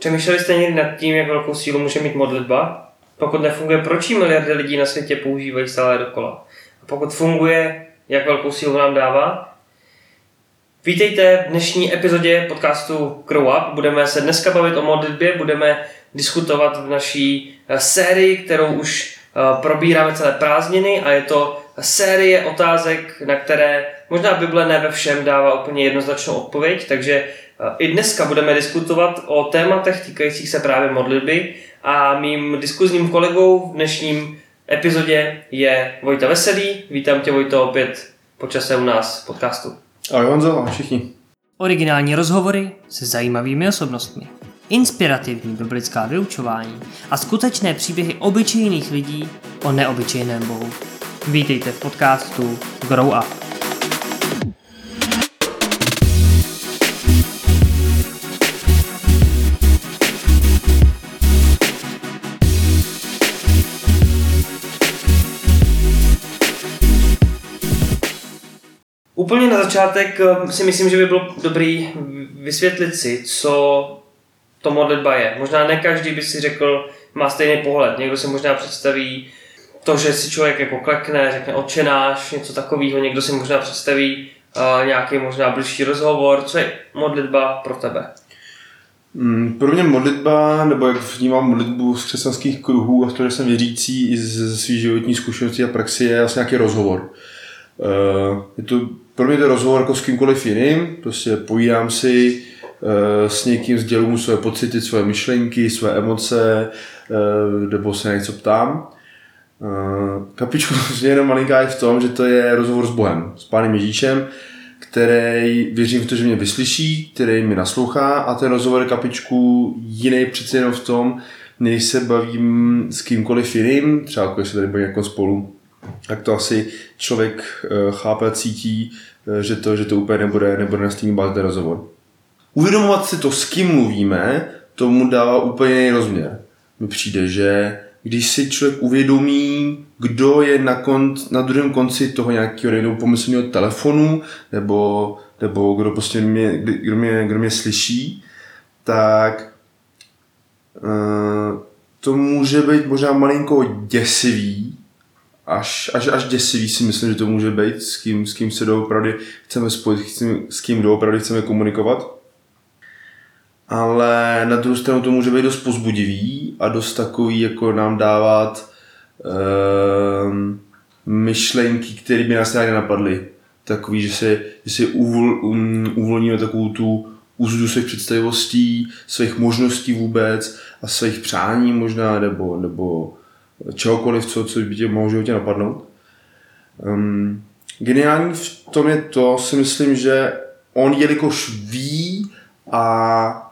Přemýšleli jste někdy nad tím, jak velkou sílu může mít modlitba? Pokud nefunguje, proč ji miliardy lidí na světě používají stále dokola? A pokud funguje, jak velkou sílu nám dává? Vítejte v dnešní epizodě podcastu Grow Up. Budeme se dneska bavit o modlitbě, budeme diskutovat v naší eh, sérii, kterou už eh, probíráme celé prázdniny a je to série otázek, na které možná Bible ne ve všem dává úplně jednoznačnou odpověď, takže i dneska budeme diskutovat o tématech týkajících se právě modlitby a mým diskuzním kolegou v dnešním epizodě je Vojta Veselý. Vítám tě Vojto opět po čase u nás v podcastu. Ahoj Honzo, všichni. Originální rozhovory se zajímavými osobnostmi. Inspirativní biblická vyučování a skutečné příběhy obyčejných lidí o neobyčejném Bohu. Vítejte v podcastu Grow Up. Úplně na začátek eh, si myslím, že by bylo dobrý vysvětlit si, co to modlitba je. Možná ne každý by si řekl, má stejný pohled. Někdo si možná představí to, že si člověk jako klekne, řekne očenáš, něco takového. Někdo si možná představí uh, nějaký možná blížší rozhovor. Co je modlitba pro tebe? Mm, pro mě modlitba, nebo jak vnímám modlitbu z křesťanských kruhů a z toho, že jsem věřící i ze své životní zkušenosti a praxi, je asi nějaký rozhovor. Uh, je to pro mě to rozhovor jako s kýmkoliv jiným, prostě povídám si uh, s někým, sděluju své pocity, své myšlenky, své emoce, uh, nebo se něco ptám. Uh, kapičku je jenom malinká je v tom, že to je rozhovor s Bohem, s Pánem Ježíšem, který věřím v to, že mě vyslyší, který mi naslouchá a ten rozhovor kapičku jiný přece jenom v tom, než se bavím s kýmkoliv jiným, třeba když se tady bavím jako spolu, tak to asi člověk chápe cítí, Eh, že to, že to úplně nebude, nebude na stejný báze rozhovor. Uvědomovat si to, s kým mluvíme, tomu dává úplně jiný rozměr. Mi přijde, že když si člověk uvědomí, kdo je na, konc, na druhém konci toho nějakého nebo pomyslného telefonu, nebo, nebo kdo prostě mě, kdo mě, kdo mě slyší, tak uh, to může být možná malinko děsivý, až, až, až děsivý si myslím, že to může být, s kým, s kým se doopravdy chceme spojit, s kým doopravdy chceme komunikovat. Ale na druhou stranu to může být dost pozbudivý a dost takový, jako nám dávat um, myšlenky, které by nás nějak nenapadly. Takový, že si, že si uvol, um, uvolníme takovou tu úzdu svých představivostí, svých možností vůbec a svých přání možná, nebo, nebo čehokoliv, co, co by tě mohlo životě napadnout. Um, geniální v tom je to, si myslím, že on jelikož ví a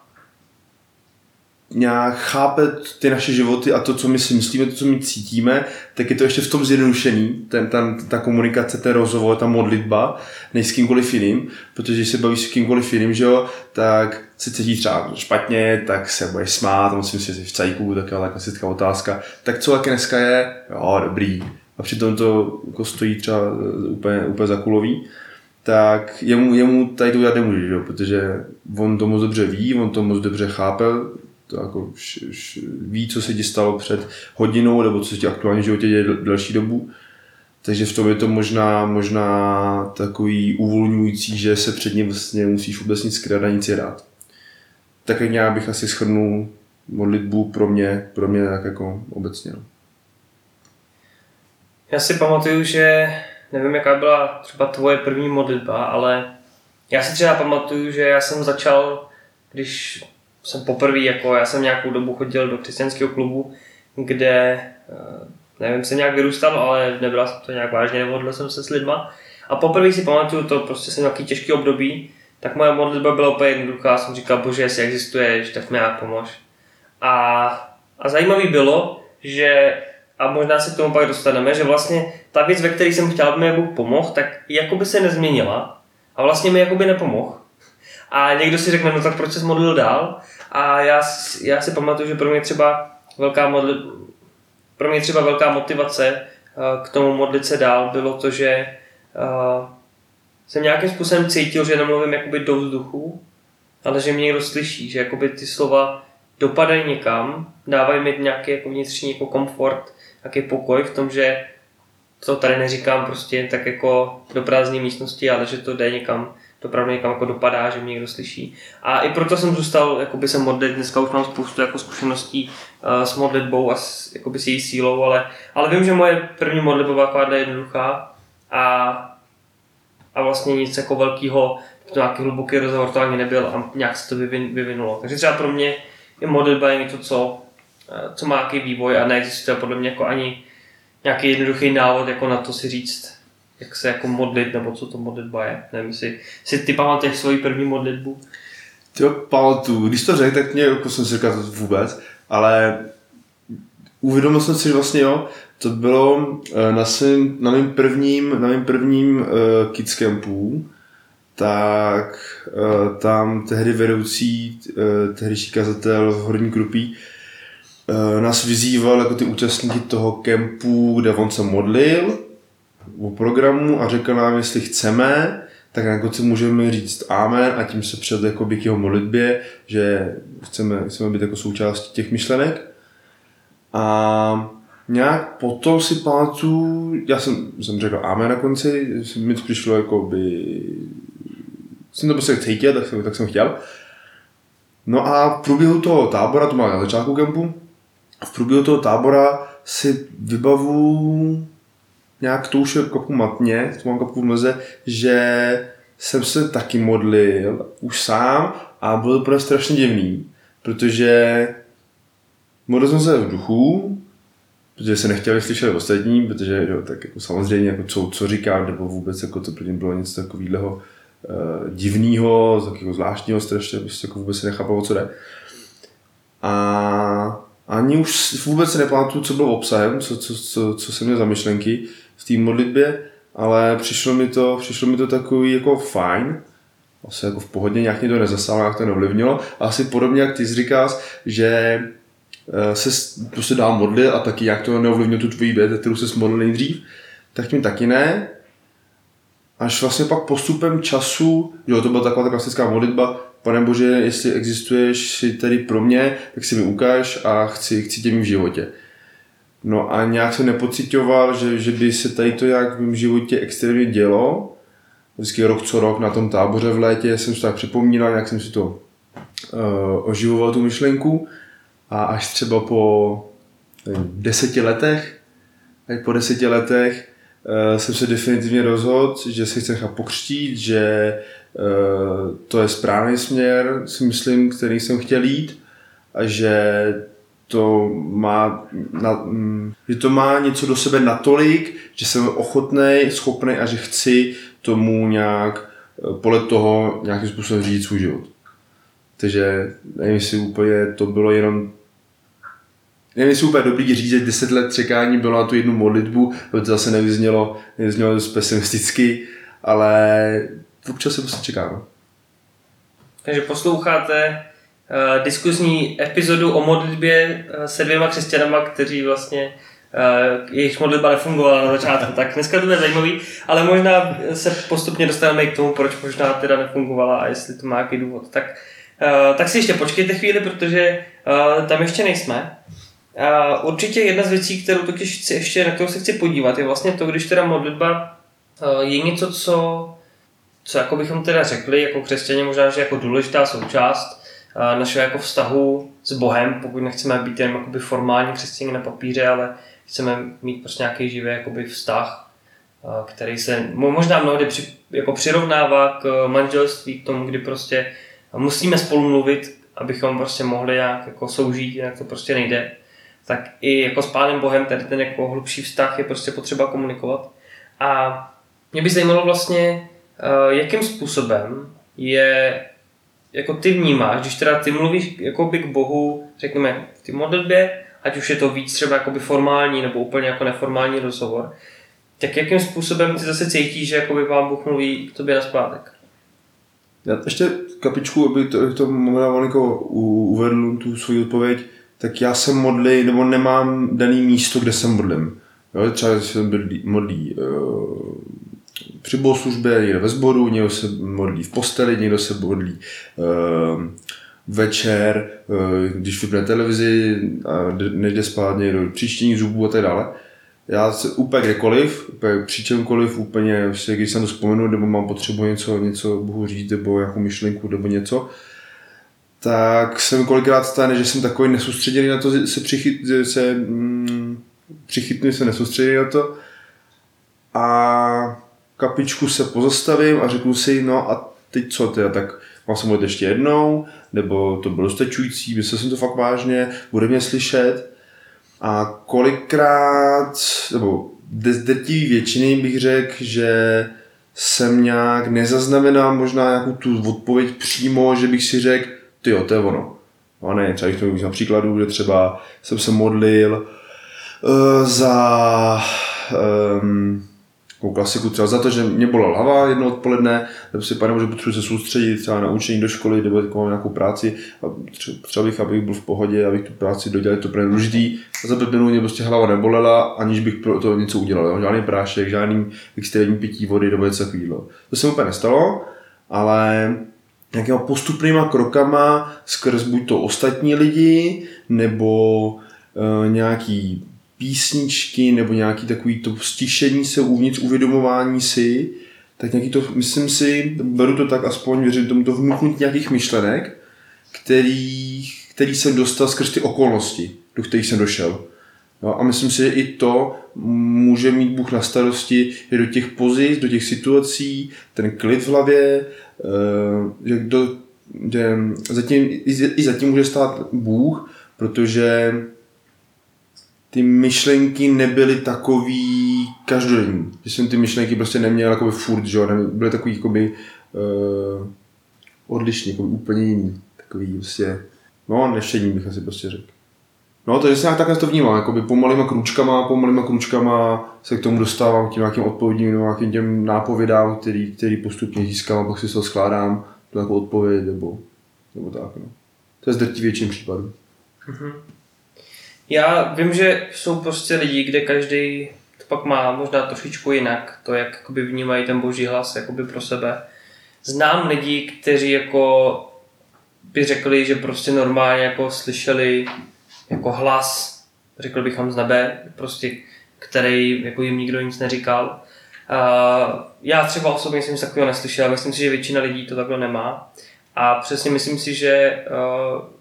nějak chápe ty naše životy a to, co my si myslíme, to, co my cítíme, tak je to ještě v tom zjednodušený, ten, ten, ta komunikace, ten rozhovor, ta modlitba, než s kýmkoliv jiným, protože když se bavíš s kýmkoliv jiným, že jo, tak se cítí třeba špatně, tak se budeš smát, on si myslí, že v cajku, tak je klasická otázka. Tak co taky dneska je? Jo, dobrý. A přitom to jako stojí třeba úplně, úplně za kulový tak jemu, jemu tady to udělat nemůže, protože on to moc dobře ví, on to moc dobře chápe, to jako š, š, ví, co se ti stalo před hodinou, nebo co se ti aktuálně v životě děje delší dobu. Takže v tom je to možná, možná takový uvolňující, že se před ním vlastně musíš vůbec nic skrát a nic je rád. Tak nějak bych asi schrnul modlitbu pro mě, pro mě tak jako obecně. No. Já si pamatuju, že nevím, jaká byla třeba tvoje první modlitba, ale já si třeba pamatuju, že já jsem začal, když jsem poprvé, jako já jsem nějakou dobu chodil do křesťanského klubu, kde, eh, nevím, jsem nějak vyrůstal, ale nebyla jsem to nějak vážně, nevodlil jsem se s lidma. A poprvé si pamatuju to, prostě jsem nějaký těžký období, tak moje modlitba byla úplně jednoduchá, jsem říkal, bože, jestli existuješ, tak mi nějak pomož. A, a zajímavý bylo, že, a možná se k tomu pak dostaneme, že vlastně ta věc, ve které jsem chtěl, aby mi Bůh pomohl, tak jakoby se nezměnila a vlastně mi jakoby nepomohl. A někdo si řekne, no tak proč se modlil dál? A já, já si pamatuju, že pro mě třeba velká modli, pro mě třeba velká motivace eh, k tomu modlit se dál bylo to, že eh, jsem nějakým způsobem cítil, že nemluvím jakoby do vzduchu, ale že mě někdo slyší, že jakoby ty slova dopadají někam, dávají mi nějaký jako vnitřní jako komfort, nějaký pokoj v tom, že to tady neříkám prostě tak jako do prázdné místnosti, ale že to jde někam, to opravdu někam jako dopadá, že mě někdo slyší. A i proto jsem zůstal jakoby se modlit, dneska už mám spoustu jako zkušeností uh, s modlitbou a s, jakoby s její sílou, ale, ale vím, že moje první modlitba byla taková jednoduchá a, a vlastně nic jako velkého, to nějaký hluboký rozhovor to ani nebyl a nějak se to vyvin, vyvinulo. Takže třeba pro mě je modlitba je něco, co, uh, co má nějaký vývoj a neexistuje podle mě jako ani nějaký jednoduchý návod jako na to si říct, jak se jako modlit, nebo co to modlitba je. Nevím, jestli, jestli ty pamatuješ svoji první modlitbu. Ty jo, pamatuju. Když to řekl, tak mě jako jsem si říkal to vůbec, ale uvědomil jsem si, že vlastně jo, to bylo eh, na, svým, na mým prvním, na mým prvním uh, kids campu, tak uh, tam tehdy vedoucí, uh, tehdejší kazatel Horní Krupí, uh, nás vyzýval jako ty účastníky toho kempu, kde on se modlil o programu a řekl nám, jestli chceme, tak na konci můžeme říct amen a tím se před jako k jeho modlitbě, že chceme, chceme být jako součástí těch myšlenek. A nějak potom si pamatuju, já jsem, jsem řekl amen na konci, mi to přišlo jako by, jsem to prostě cítil, tak jsem, tak jsem chtěl. No a v průběhu toho tábora, to má na začátku kempu, v průběhu toho tábora si vybavu nějak to už je kapu matně, to mám kapu v noze, že jsem se taky modlil už sám a bylo to pro strašně divný, protože modlil jsem se v duchu, protože se nechtěl slyšet ostatní, protože jo, tak jako samozřejmě jako co, co říkám, nebo vůbec jako to pro mě bylo něco takového uh, divného, takového zvláštního, strašně prostě jako vůbec se nechápalo, co jde. A ani už vůbec nepamatuju, co bylo obsahem, co, co, co, co jsem měl za myšlenky v té modlitbě, ale přišlo mi to, přišlo mi to takový jako fajn, asi jako v pohodě, nějak mě to nezasáhlo, nějak to neovlivnilo. Asi podobně, jak ty jsi říkáš, že eh, se prostě dál modlit a taky jak to neovlivnilo tu tvoji věc, kterou se modlil nejdřív, tak mi taky ne. Až vlastně pak postupem času, jo, to byla taková ta klasická modlitba, pane Bože, jestli existuješ si tady pro mě, tak si mi ukáž a chci, chci tě mít v životě. No a nějak jsem nepocitoval, že, že by se tady to jak v mém životě extrémně dělo. Vždycky rok co rok na tom táboře v létě jsem si tak připomínal, jak jsem si to uh, oživoval tu myšlenku. A až třeba po nevím, deseti letech, tak po deseti letech uh, jsem se definitivně rozhodl, že se chci nechat pokřtít, že uh, to je správný směr, si myslím, který jsem chtěl jít a že to má, na, mm, že to má něco do sebe natolik, že jsem ochotný, schopný a že chci tomu nějak eh, podle toho nějakým způsobem říct svůj život. Takže nevím, jestli úplně to bylo jenom nevím, jestli úplně dobrý říct, že 10 let čekání bylo na tu jednu modlitbu, protože to zase nevyznělo, nevyznělo dost pesimisticky, ale občas se prostě čeká. No. Takže posloucháte uh, diskuzní epizodu o modlitbě uh, se dvěma křesťanama, kteří vlastně uh, jejich modlitba nefungovala na začátku. Tak dneska to bude zajímavý, ale možná se postupně dostaneme k tomu, proč možná teda nefungovala a jestli to má nějaký důvod. Tak, tak si ještě počkejte chvíli, protože tam ještě nejsme. Určitě jedna z věcí, kterou totiž chci ještě, na kterou se chci podívat, je vlastně to, když teda modlitba je něco, co, co jako bychom teda řekli jako křesťané možná, že jako důležitá součást našeho jako vztahu s Bohem, pokud nechceme být jen jakoby formální křesťaní na papíře, ale chceme mít prostě nějaký živý jakoby vztah, který se možná mnohdy při, jako přirovnává k manželství, k tomu, kdy prostě musíme spolu mluvit, abychom prostě mohli nějak jako soužít, jinak to prostě nejde. Tak i jako s Pánem Bohem tady ten jako hlubší vztah je prostě potřeba komunikovat. A mě by zajímalo vlastně, jakým způsobem je jako ty vnímáš, když teda ty mluvíš jakoby k Bohu, řekněme, v té modlitbě, ať už je to víc třeba jakoby formální nebo úplně jako neformální rozhovor, tak jakým způsobem ty zase cítíš, že jakoby vám Bůh mluví k tobě na zpátek? Já ještě kapičku, aby to, to možná malinko uvedl tu svou odpověď, tak já se modlí, nebo nemám daný místo, kde se modlím. Jo, třeba se modlí uh, při bohoslužbě, někdo ve sboru, někdo se modlí v posteli, někdo se modlí uh, večer, eh, když vypne televizi, a než jde spát někdo příštění zubů a tak dále. Já se úplně kdekoliv, úplně při čemkoliv, úplně, když jsem to vzpomenu, nebo mám potřebu něco, něco Bohu říct, nebo nějakou myšlenku, nebo něco, tak se mi kolikrát stane, že jsem takový nesoustředěný na to, se, přichyt, se mm, přichytnu, se nesoustředěný na to a kapičku se pozastavím a řeknu si, no a teď co teda, tak mám se mluvit ještě jednou, nebo to bylo dostačující, myslel jsem to fakt vážně, bude mě slyšet. A kolikrát, nebo drtivý většiny bych řekl, že jsem nějak nezaznamenal možná nějakou tu odpověď přímo, že bych si řekl, ty jo, to je ono. No ne, třeba bych to na příkladu, že třeba jsem se modlil uh, za um, takovou klasiku, třeba za to, že mě bola hlava jedno odpoledne, nebo si pane, že potřebuji se soustředit třeba na učení do školy, nebo takovou nějakou práci, a třeba bych, abych byl v pohodě, abych tu práci dodělal, to pro důležitý. A za pět minut mě prostě hlava nebolela, aniž bych pro to něco udělal. Jo? Žádný prášek, žádný extrémní pití vody nebo něco takového. To se úplně nestalo, ale nějakýma postupnýma krokama skrz buď to ostatní lidi, nebo e, nějaký písničky, nebo nějaký takový to stišení se uvnitř, uvědomování si, tak nějaký to, myslím si, beru to tak aspoň, věřím tomu to vnuknutí nějakých myšlenek, který, který jsem dostal skrz ty okolnosti, do kterých jsem došel. No, a myslím si, že i to může mít Bůh na starosti, že do těch pozic, do těch situací, ten klid v hlavě, eh, že, do, že zatím, i zatím může stát Bůh, protože ty myšlenky nebyly takový každodenní. Že jsem ty myšlenky prostě neměl jakoby furt, že byly takový jakoby uh, odlišný, jakoby úplně jiný. Takový prostě, no nešení bych asi prostě řekl. No, takže se takhle to vnímám, jakoby pomalýma kručkama, pomalýma kručkama se k tomu dostávám, k těm nějakým odpovědím nebo nějakým těm nápovědám, který, který postupně získám a pak si to skládám, tu jako odpověď nebo, nebo tak, no. To je z větším případů. Mm-hmm. Já vím, že jsou prostě lidi, kde každý to pak má možná trošičku jinak, to, jak jakoby vnímají ten boží hlas jakoby pro sebe. Znám lidi, kteří jako by řekli, že prostě normálně jako slyšeli jako hlas, řekl bychom z nebe, prostě, který jako jim nikdo nic neříkal. Uh, já třeba osobně jsem nic takového neslyšel, myslím si, že většina lidí to takhle nemá. A přesně myslím si, že uh,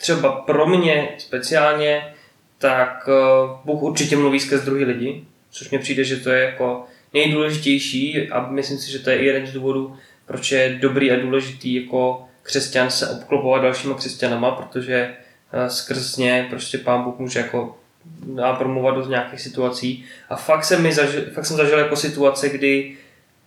třeba pro mě speciálně, tak uh, Bůh určitě mluví skrz druhý lidi, což mi přijde, že to je jako nejdůležitější a myslím si, že to je i jeden z důvodů, proč je dobrý a důležitý jako křesťan se obklopovat dalšíma křesťanama, protože skrz ně prostě pán Bůh může jako promluvat do nějakých situací. A fakt, jsem, mi zažil, fakt jsem zažil jako situace, kdy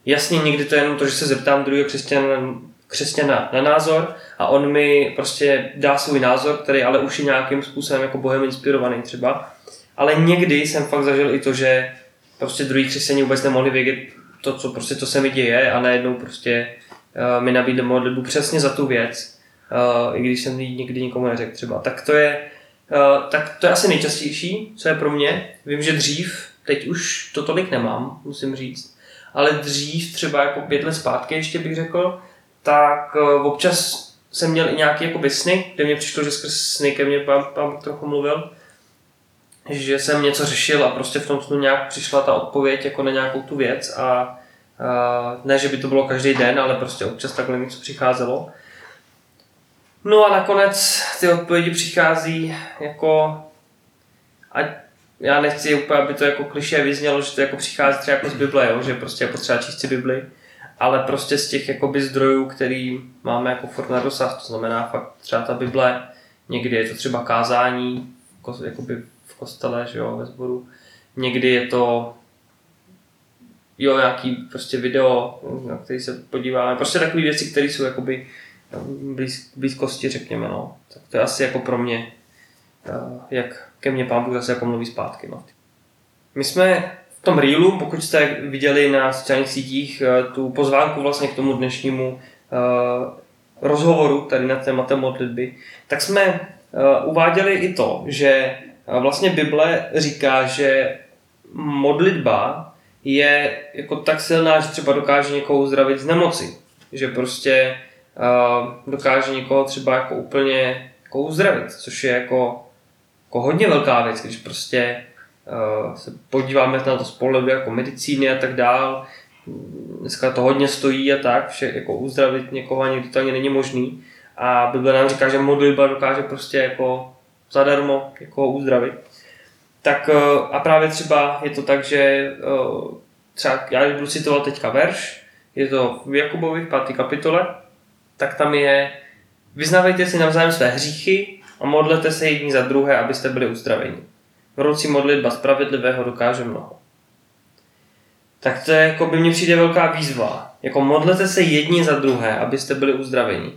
jasně někdy to je jenom to, že se zeptám druhého křesťana, křesťana na názor a on mi prostě dá svůj názor, který ale už je nějakým způsobem jako Bohem inspirovaný třeba. Ale někdy jsem fakt zažil i to, že prostě druhý křesťané vůbec nemohli vědět to, co prostě to se mi děje a najednou prostě uh, mi nabídne modlitbu přesně za tu věc uh, i když jsem ji nikdy nikomu neřekl třeba. Tak to je, uh, tak to je asi nejčastější, co je pro mě. Vím, že dřív, teď už to tolik nemám, musím říct, ale dřív, třeba jako pět let zpátky ještě bych řekl, tak uh, občas jsem měl i nějaké jako sny, kde mě přišlo, že skrz sny ke mně pán, pán trochu mluvil, že jsem něco řešil a prostě v tom snu nějak přišla ta odpověď jako na nějakou tu věc a uh, ne, že by to bylo každý den, ale prostě občas takhle něco přicházelo. No a nakonec ty odpovědi přichází jako, a já nechci úplně, aby to jako kliše vyznělo, že to jako přichází třeba jako z Bible, jo? že prostě je potřeba číst si Bibli, ale prostě z těch jakoby zdrojů, který máme jako furt na dosah, to znamená fakt třeba ta Bible, někdy je to třeba kázání, jakoby v kostele, že jo, ve sboru, někdy je to jo, nějaký prostě video, na který se podíváme, prostě takové věci, které jsou jakoby blíz, blízkosti, řekněme, no. Tak to je asi jako pro mě, eh, jak ke mně pán Bůh zase jako mluví zpátky, no. My jsme tom reelu, pokud jste viděli na sociálních sítích eh, tu pozvánku vlastně k tomu dnešnímu uh, rozhovoru tady na tématem modlitby, tak jsme uh, uváděli i to, že vlastně Bible říká, že modlitba je jako tak silná, že třeba dokáže někoho uzdravit z nemoci. Že prostě dokáže někoho třeba jako úplně jako uzdravit, což je jako, jako hodně velká věc, když prostě se podíváme na to z jako medicíny a tak dál, dneska to hodně stojí a tak, vše, jako uzdravit někoho ani to ani není možný. A Bible nám říká, že modlitba dokáže prostě jako zadarmo jako uzdravit. Tak uh, a právě třeba je to tak, že uh, třeba já budu citovat teďka verš, je to v Jakubovi v 5. kapitole, tak tam je Vyznávejte si navzájem své hříchy a modlete se jedni za druhé, abyste byli uzdraveni. Vroucí modlitba spravedlivého dokáže mnoho. Tak to je, jako by mně přijde velká výzva. Jako modlete se jedni za druhé, abyste byli uzdraveni.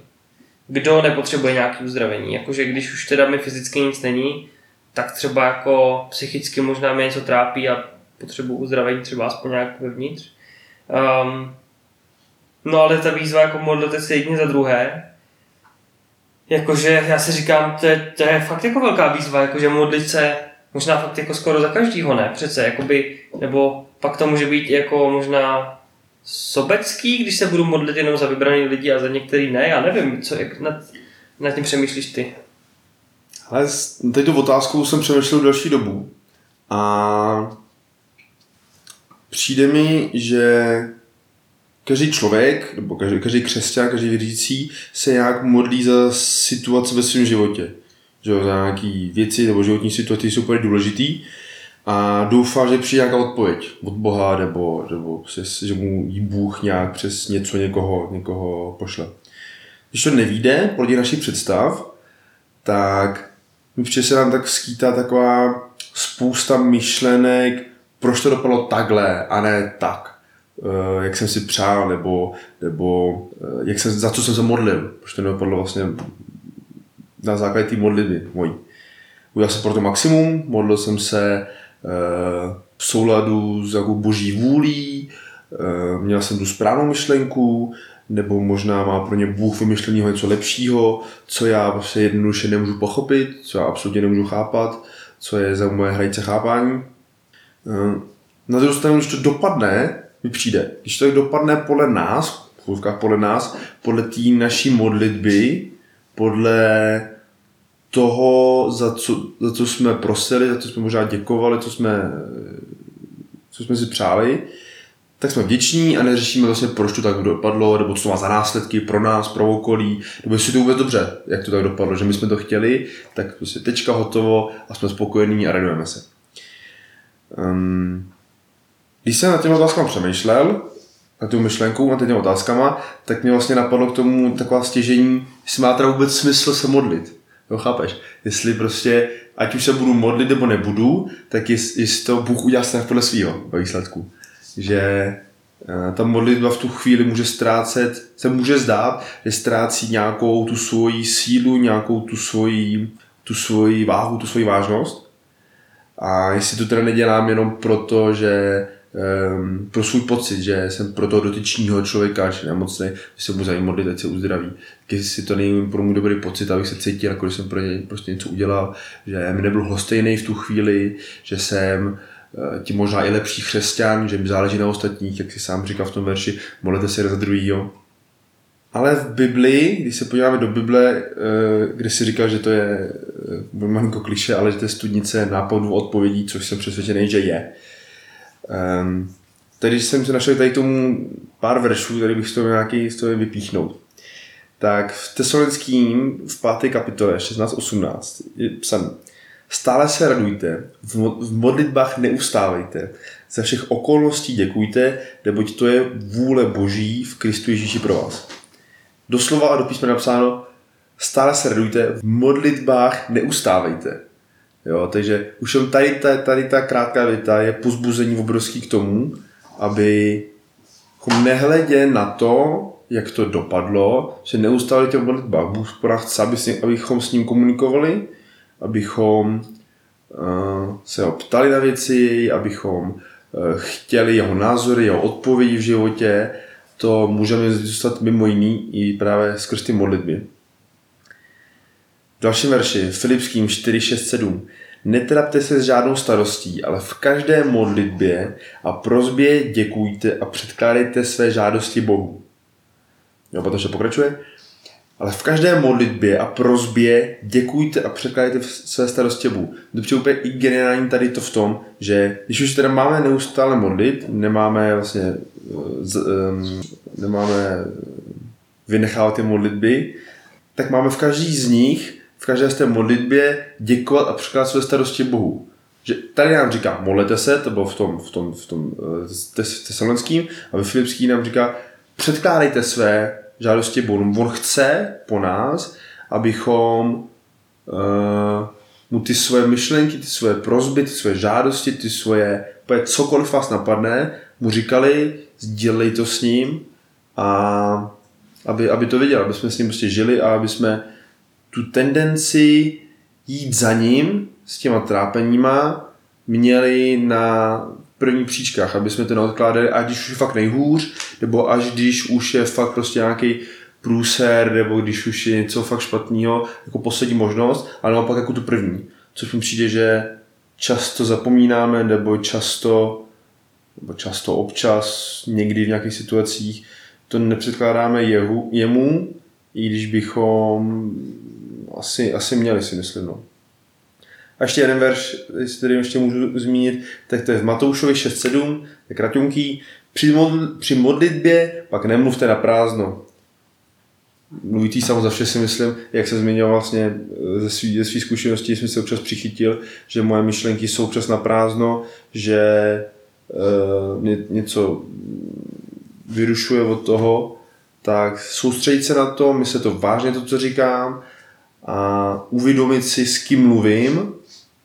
Kdo nepotřebuje nějaké uzdravení? Jakože když už teda mi fyzicky nic není, tak třeba jako psychicky možná mě něco trápí a potřebuji uzdravení třeba aspoň nějak vevnitř. Um, no ale ta výzva jako modlete se jedni za druhé, jakože já si říkám, to je, to je fakt jako velká výzva, jakože modlit se možná fakt jako skoro za každýho, ne? Přece, jakoby, nebo pak to může být jako možná sobecký, když se budu modlit jenom za vybraný lidi a za některý ne, já nevím, co, jak nad, nad tím přemýšlíš ty. Ale teď tu otázkou jsem přemýšlel další dobu a přijde mi, že každý člověk, nebo každý, každý křesťan, každý věřící se nějak modlí za situace ve svém životě. Že jo, za nějaké věci nebo životní situace jsou úplně důležitý a doufá, že přijde nějaká odpověď od Boha nebo, nebo přes, že mu jí Bůh nějak přes něco někoho, někoho pošle. Když to nevíde podle našich představ, tak mi se nám tak skýtá taková spousta myšlenek, proč to dopadlo takhle a ne tak. Eh, jak jsem si přál, nebo, nebo eh, jak jsem, za co jsem se modlil, protože to nedopadlo vlastně na základě té modlitby mojí. Udělal jsem pro to maximum, modlil jsem se eh, v souladu s jako boží vůlí, měl jsem tu správnou myšlenku, nebo možná má pro ně Bůh vymyšleného něco lepšího, co já vlastně jednoduše nemůžu pochopit, co já absolutně nemůžu chápat, co je za moje hranice chápání. Na druhou stranu, když to dopadne, mi přijde. Když to dopadne podle nás, podle nás, podle té naší modlitby, podle toho, za co, za co jsme prosili, za co jsme možná děkovali, co jsme, co jsme si přáli, tak jsme vděční a neřešíme vlastně, proč to tak dopadlo, nebo co to má za následky pro nás, pro okolí, nebo jestli to vůbec dobře, jak to tak dopadlo, že my jsme to chtěli, tak prostě tečka hotovo a jsme spokojení a radujeme se. Um, když jsem na těmi otázkami přemýšlel, na tu myšlenku, a těmi otázkama, tak mě vlastně napadlo k tomu taková stěžení, jestli má teda vůbec smysl se modlit. Jo, chápeš? Jestli prostě, ať už se budu modlit nebo nebudu, tak jest, jestli to Bůh udělá se podle svého výsledku. Že eh, ta modlitba v tu chvíli může ztrácet, se může zdát, že ztrácí nějakou tu svoji sílu, nějakou tu svoji, tu svoji váhu, tu svoji vážnost. A jestli to teda nedělám jenom proto, že um, pro svůj pocit, že jsem pro toho dotyčního člověka, že nemocný, že se mu zajímá modlit, se uzdraví. Když si to není pro můj dobrý pocit, abych se cítil, jako když jsem pro něj prostě něco udělal, že mi nebyl hostejný v tu chvíli, že jsem uh, tím možná i lepší křesťan, že mi záleží na ostatních, jak si sám říkal v tom verši, modlete se za druhýho. Ale v Biblii, když se podíváme do Bible, eh, kde si říkal, že to je eh, malinko kliše, ale že to je studnice nápadů odpovědí, což jsem přesvědčený, že je, Um, tady jsem se našel tady tomu pár veršů, tady bych z toho nějaký z toho vypíchnout. Tak v Tesalonickým v páté kapitole 16.18 je psané Stále se radujte, v modlitbách neustávejte, za všech okolností děkujte, neboť to je vůle Boží v Kristu Ježíši pro vás. Doslova a do písma napsáno, stále se radujte, v modlitbách neustávejte. Jo, takže už tady ta, tady ta krátká věta je pozbuzení obrovský k tomu, aby nehledě na to, jak to dopadlo, že neustále tě modlitbách. Bůh po chce, aby s ním, abychom s ním komunikovali, abychom uh, se ho ptali na věci, abychom uh, chtěli jeho názory, jeho odpovědi v životě. To můžeme zůstat mimo jiný i právě skrz ty modlitby. V dalším verši, Filipským 4, 6, 7. Netrapte se s žádnou starostí, ale v každé modlitbě a prozbě děkujte a předkládejte své žádosti Bohu. Jo, protože pokračuje. Ale v každé modlitbě a prozbě děkujte a překládejte své starosti Bohu. Je úplně i geniální tady to v tom, že když už teda máme neustále modlit, nemáme vlastně z, um, nemáme vynechávat ty modlitby, tak máme v každý z nich, v každé z té modlitbě děkovat a překládat své starosti Bohu. Že tady nám říká, modlete se, to bylo v tom, v tom, v tom uh, tesalonským, a ve Filipský nám říká, předkládejte své žádosti Bohu. On chce po nás, abychom uh, mu ty svoje myšlenky, ty svoje prozby, ty svoje žádosti, ty svoje, cokoliv vás napadne, mu říkali, sdělej to s ním a aby, aby to viděl, aby jsme s ním prostě žili a aby jsme tu tendenci jít za ním s těma trápeníma měli na první příčkách, aby jsme to neodkládali, ať když už je fakt nejhůř, nebo až když už je fakt prostě nějaký průser, nebo když už je něco fakt špatného, jako poslední možnost, ale naopak jako tu první. Což mi přijde, že často zapomínáme, nebo často, nebo často občas, někdy v nějakých situacích, to nepředkládáme jehu, jemu, i když bychom asi, asi měli si myslím. No. A ještě jeden verš, tady ještě můžu zmínit, tak to je v Matoušovi 6.7, je kratunký. Při, modl, při modlitbě pak nemluvte na prázdno. Mluvitý sám za vše si myslím, jak se zmiňoval vlastně ze svých ze svý zkušeností, jsem se občas přichytil, že moje myšlenky jsou občas na prázdno, že ně, něco vyrušuje od toho, tak soustředit se na to, myslet to vážně, to, co říkám, a uvědomit si, s kým mluvím.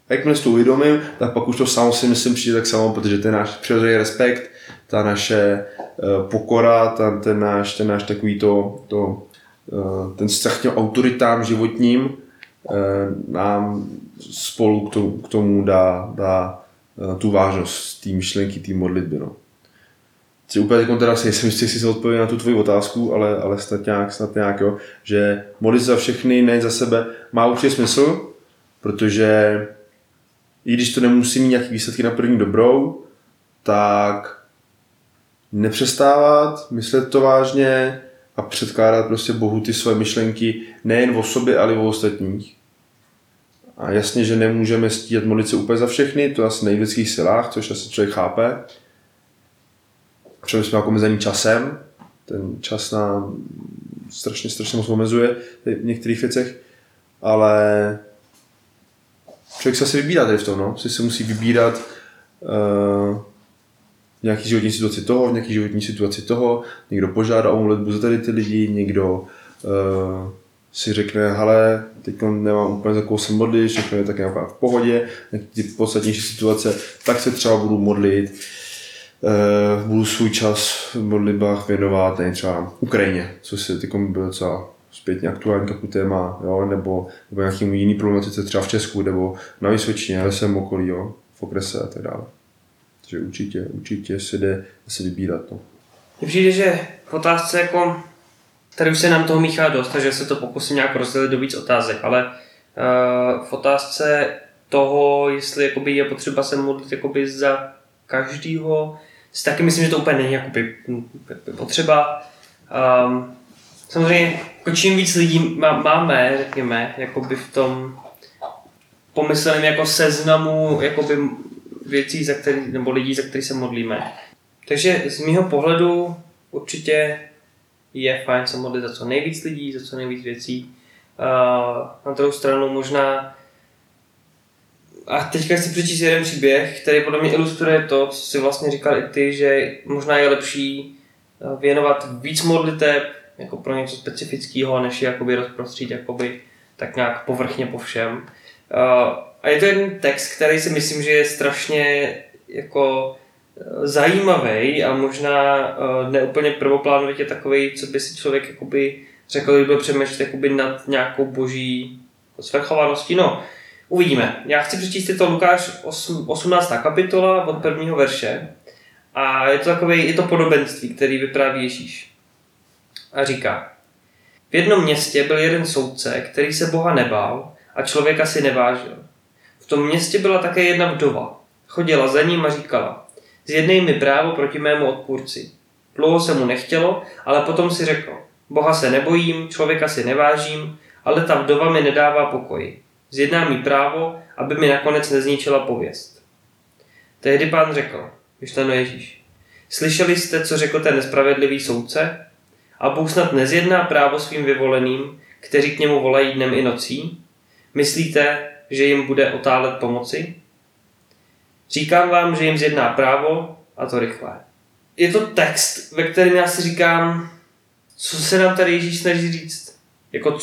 A jakmile si to uvědomím, tak pak už to samo si myslím přijde tak samo, protože ten náš přirozený respekt, ta naše uh, pokora, ta, ten, náš, ten náš takový to, to uh, ten vztah těm autoritám životním uh, nám spolu k tomu, k tomu dá, dá tu vážnost té myšlenky, té modlitby. No si úplně jako teda si nejsem jistý, se odpověděl na tu tvoji otázku, ale, ale snad nějak, snad nějak jo, že modlit za všechny, ne za sebe, má určitě smysl, protože i když to nemusí mít nějaký výsledky na první dobrou, tak nepřestávat, myslet to vážně a předkládat prostě Bohu ty své myšlenky nejen o sobě, ale i o ostatních. A jasně, že nemůžeme stíhat modlit se úplně za všechny, to asi lidských silách, což asi člověk chápe, Protože jsme jako omezený časem, ten čas nám strašně, strašně moc omezuje v některých věcech, ale člověk se asi vybírá tady v tom, no. Si se musí vybírat uh, nějaký životní situaci toho, nějaký životní situaci toho, někdo požádá o modlitbu za tady ty lidi, někdo uh, si řekne, hele, teď nemám úplně za koho se modlit, všechno je tak nějaká v pohodě, nějaký ty podstatnější situace, tak se třeba budu modlit budu svůj čas v modlitbách věnovat ne, třeba Ukrajině, co se teď byl docela zpětně aktuální takový téma, jo, nebo, nebo nějakým jiný problematice třeba v Česku, nebo na Vysvětšině, ale jsem okolí, jo, v okrese a tak dále. Takže určitě, určitě se jde se vybírat. No. Mně přijde, že v otázce jako, tady už se nám toho míchá dost, takže se to pokusím nějak rozdělit do víc otázek, ale uh, v otázce toho, jestli jakoby je potřeba se modlit jakoby za každýho, si taky myslím, že to úplně není jakoby potřeba. Um, samozřejmě, jako čím víc lidí má, máme, řekněme, jakoby v tom pomysleném jako seznamu jakoby věcí, za který, nebo lidí, za který se modlíme. Takže z mého pohledu určitě je fajn se modlit za co nejvíc lidí, za co nejvíc věcí. Uh, na druhou stranu možná a teďka chci přečíst jeden příběh, který podle mě ilustruje to, co si vlastně říkal i ty, že možná je lepší eh, věnovat víc modliteb jako pro něco specifického, než je jakoby rozprostřít jakoby tak nějak povrchně po všem. Eh, a je to jeden text, který si myslím, že je strašně jako eh, zajímavý a možná neúplně prvoplánovitě takový, co by si člověk jakoby řekl, kdyby byl přemýšlet jakoby nad nějakou boží svrchovaností. No, Uvidíme. Já chci přečíst to Lukáš 8, 18. kapitola od prvního verše. A je to takové, je to podobenství, který vypráví Ježíš. A říká, v jednom městě byl jeden soudce, který se Boha nebál a člověka si nevážil. V tom městě byla také jedna vdova. Chodila za ním a říkala, zjednej mi právo proti mému odpůrci. Dlouho se mu nechtělo, ale potom si řekl, Boha se nebojím, člověka si nevážím, ale ta vdova mi nedává pokoj. Zjedná mi právo, aby mi nakonec nezničila pověst. Tehdy pán řekl, myšleno Ježíš, slyšeli jste, co řekl ten nespravedlivý soudce? A Bůh snad nezjedná právo svým vyvoleným, kteří k němu volají dnem i nocí? Myslíte, že jim bude otálet pomoci? Říkám vám, že jim zjedná právo a to rychle. Je to text, ve kterém já si říkám, co se nám tady Ježíš snaží říct. Jako,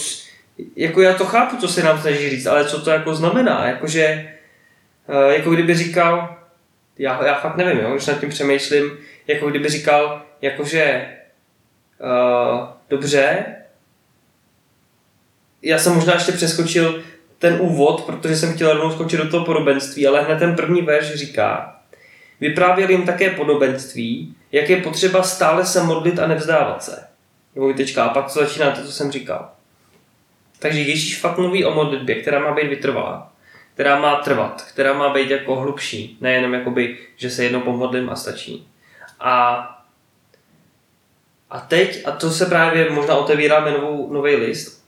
jako já to chápu, co se nám snaží říct, ale co to jako znamená. Jakože, eh, jako kdyby říkal, já, já fakt nevím, jo, když nad tím přemýšlím, jako kdyby říkal, jakože uh, dobře, já jsem možná ještě přeskočil ten úvod, protože jsem chtěl rovnou skočit do toho podobenství, ale hned ten první verš říká, vyprávěl jim také podobenství, jak je potřeba stále se modlit a nevzdávat se. Dvojtečka, a pak to začíná to, co jsem říkal. Takže Ježíš fakt mluví o modlitbě, která má být vytrvalá, která má trvat, která má být jako hlubší, nejenom jakoby, že se jednou pomodlím a stačí. A, a teď, a to se právě možná otevíráme novou, nový list,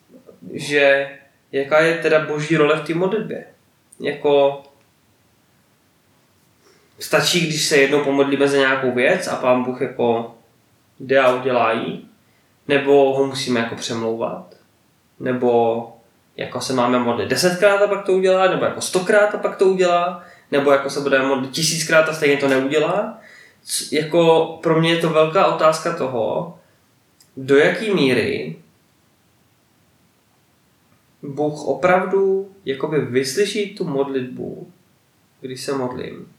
že jaká je teda boží role v té modlitbě. Jako stačí, když se jednou pomodlíme za nějakou věc a pán Bůh jako jde a udělá jí, nebo ho musíme jako přemlouvat, nebo jako se máme modlit desetkrát a pak to udělá, nebo jako stokrát a pak to udělá, nebo jako se budeme modlit tisíckrát a stejně to neudělá. Jako pro mě je to velká otázka toho, do jaký míry Bůh opravdu jakoby vyslyší tu modlitbu, když se modlím.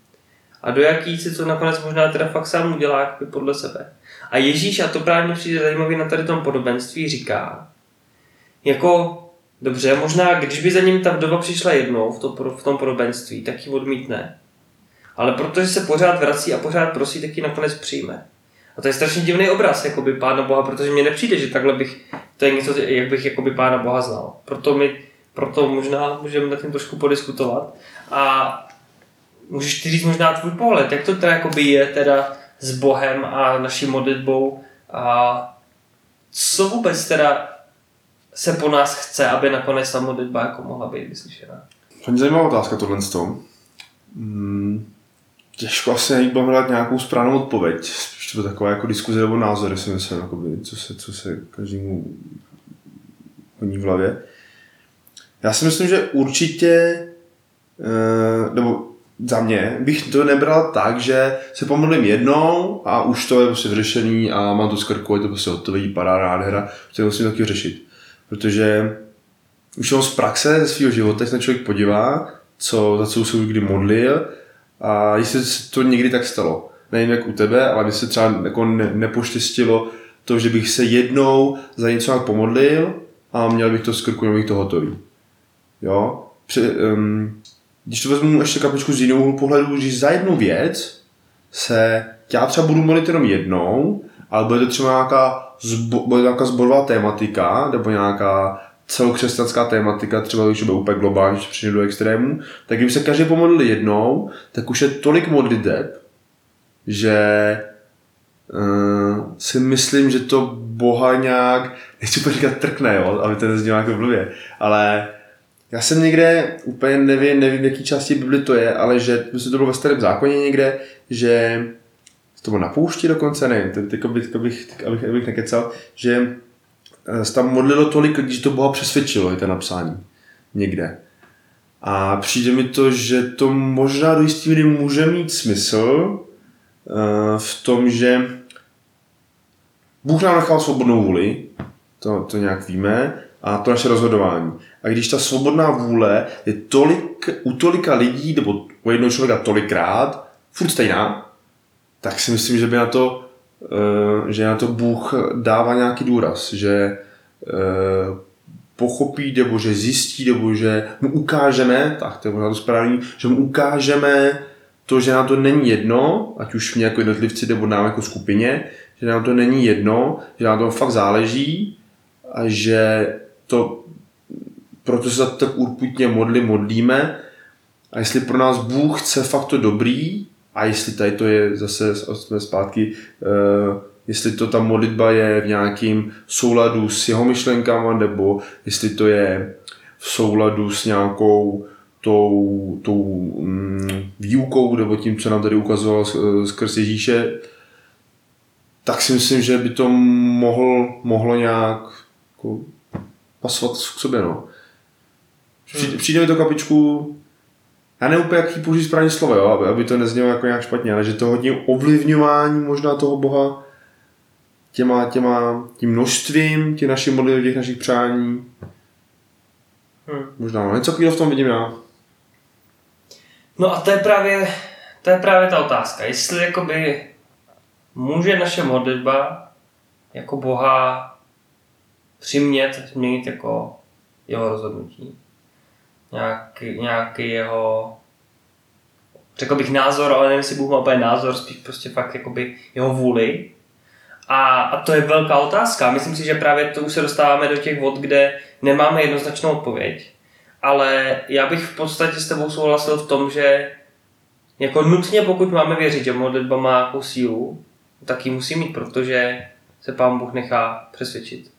A do jaký si to nakonec možná teda fakt sám udělá podle sebe. A Ježíš, a to právě přijde zajímavý na tady tom podobenství, říká, jako dobře, možná když by za ním ta vdova přišla jednou v, to, v tom podobenství, tak ji odmítne. Ale protože se pořád vrací a pořád prosí, tak ji nakonec přijme. A to je strašně divný obraz jakoby Pána Boha, protože mně nepřijde, že takhle bych, to je něco, jak bych jakoby Pána Boha znal. Proto, mi, proto možná můžeme na tím trošku podiskutovat. A můžeš ty říct možná tvůj pohled, jak to teda jakoby je teda s Bohem a naší modlitbou a co vůbec teda se po nás chce, aby nakonec ta modlitba jako mohla být vyslyšená? Je zajímavá otázka tohle. Hmm, těžko asi najít hledat nějakou správnou odpověď. Spíš to taková jako diskuze nebo názory, si myslím, jakoby, co, se, co se každému honí v hlavě. Já si myslím, že určitě, eh, nebo za mě bych to nebral tak, že se pomodlím jednou a už to je prostě vyřešený a mám to z krku, je to prostě hotový, padá nádhera, to musím taky řešit. Protože už z praxe ze svého života, se člověk podívá, co, za co se kdy modlil a jestli se to někdy tak stalo. Nevím jak u tebe, ale mi se třeba jako ne, nepoštěstilo to, že bych se jednou za něco nějak pomodlil a měl bych to z krku, měl bych to hotový. Jo? Při, um, když to vezmu ještě kapičku z jiného pohledu, že za jednu věc se, já třeba budu modlit jenom jednou, ale bude to třeba nějaká, zbo, nějaká zborová tématika, nebo nějaká celokřesťanská tématika, třeba když bude úplně globální, když přijde do extrému, tak kdyby se každý pomodlil jednou, tak už je tolik modliteb, že uh, si myslím, že to Boha nějak, nechci říkat trkne, jo, aby to neznělo jako blbě, ale já jsem někde, úplně nevím, nevím, v jaký části Bibli to je, ale že to bylo ve starém zákoně někde, že to bylo na poušti dokonce, nevím, teď, teď, bych, abych, abych, abych nekecal, že eh, se tam modlilo tolik lidí, že to Boha přesvědčilo, je to napsání někde. A přijde mi to, že to možná do jistý míry může mít smysl uh, v tom, že Bůh nám nechal svobodnou vůli, to, to nějak víme, a to naše rozhodování. A když ta svobodná vůle je tolik, u tolika lidí, nebo u jednoho člověka tolikrát, furt stejná, tak si myslím, že by na to, eh, že na to Bůh dává nějaký důraz, že eh, pochopí, nebo že zjistí, nebo že mu ukážeme, tak to je možná to správný, že mu ukážeme to, že nám to není jedno, ať už mě jako jednotlivci, nebo nám jako skupině, že nám to není jedno, že nám to fakt záleží a že to, proto se tak urputně modli, modlíme. A jestli pro nás Bůh chce fakt to dobrý a jestli tady to je zase jsme zpátky, uh, jestli to ta modlitba je v nějakým souladu s jeho myšlenkama, nebo jestli to je v souladu s nějakou tou, tou mm, výukou, nebo tím, co nám tady ukazoval skrz Ježíše, tak si myslím, že by to mohl, mohlo nějak jako, pasovat k sobě. No. Přijde, přijde mi to kapičku, já nevím úplně, jaký použít správně slovo, jo, aby, aby to neznělo jako nějak špatně, ale že to hodně ovlivňování možná toho Boha těma, těma, tím množstvím, těch našich modlitb, těch našich přání. Hmm. Možná, no, něco takového v tom vidím já. No a to je právě, to je právě ta otázka. Jestli jakoby může naše modlitba jako Boha přimět, změnit jako jeho rozhodnutí. Nějaký, nějaký jeho řekl bych názor, ale nevím, jestli Bůh má úplně názor, spíš prostě fakt jakoby jeho vůli. A, a to je velká otázka. Myslím si, že právě to už se dostáváme do těch vod, kde nemáme jednoznačnou odpověď. Ale já bych v podstatě s tebou souhlasil v tom, že jako nutně, pokud máme věřit, že modlitba má nějakou sílu, tak ji musí mít, protože se Pán Bůh nechá přesvědčit.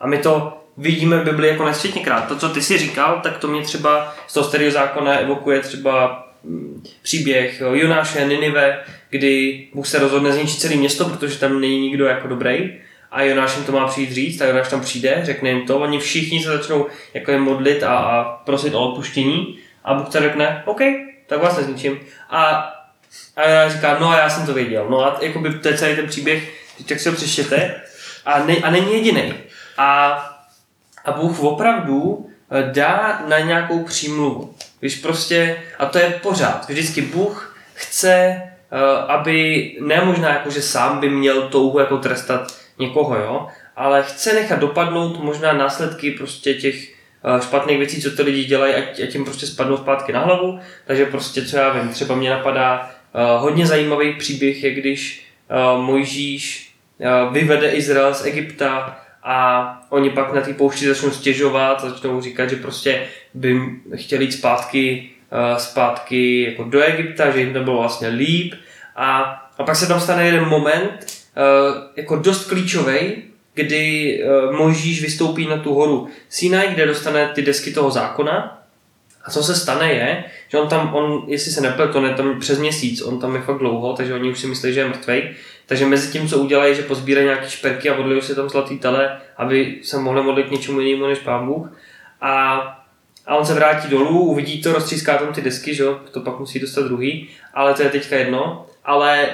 A my to vidíme v Bibli jako nesčetněkrát. To, co ty si říkal, tak to mě třeba z toho starého zákona evokuje třeba mm, příběh Jonáše Ninive, kdy Bůh se rozhodne zničit celé město, protože tam není nikdo jako dobrý a Jonáš jim to má přijít říct, a Jonáš tam přijde, řekne jim to, oni všichni se začnou jako je modlit a, a prosit o odpuštění a Bůh to řekne, OK, tak vás nezničím. A, a Jonáš říká, no a já jsem to věděl. No a jakoby to je celý ten příběh, tak si ho přečtěte a, ne, a není jediný. A, a Bůh opravdu eh, dá na nějakou přímluvu. Když prostě, a to je pořád, vždycky Bůh chce, eh, aby ne možná jako, že sám by měl touhu jako trestat někoho, jo, ale chce nechat dopadnout možná následky prostě těch eh, špatných věcí, co ty lidi dělají, ať jim prostě spadnou zpátky na hlavu. Takže prostě, co já vím, třeba mě napadá hodně zajímavý příběh je, když Mojžíš vyvede Izrael z Egypta a oni pak na té poušti začnou stěžovat, začnou říkat, že prostě by chtěli jít zpátky, uh, zpátky jako do Egypta, že jim to bylo vlastně líp. A, a pak se tam stane jeden moment, uh, jako dost klíčový, kdy uh, Mojžíš vystoupí na tu horu Sinai, kde dostane ty desky toho zákona. A co se stane je, že on tam, on, jestli se nepletu, on je tam přes měsíc, on tam je fakt dlouho, takže oni už si myslí, že je mrtvej, takže mezi tím, co udělají, že pozbírají nějaké šperky a odliju si tam zlatý tele, aby se mohli modlit něčemu jinému než Pán Bůh. A, a on se vrátí dolů, uvidí to, roztříská tam ty desky, že to pak musí dostat druhý, ale to je teďka jedno. Ale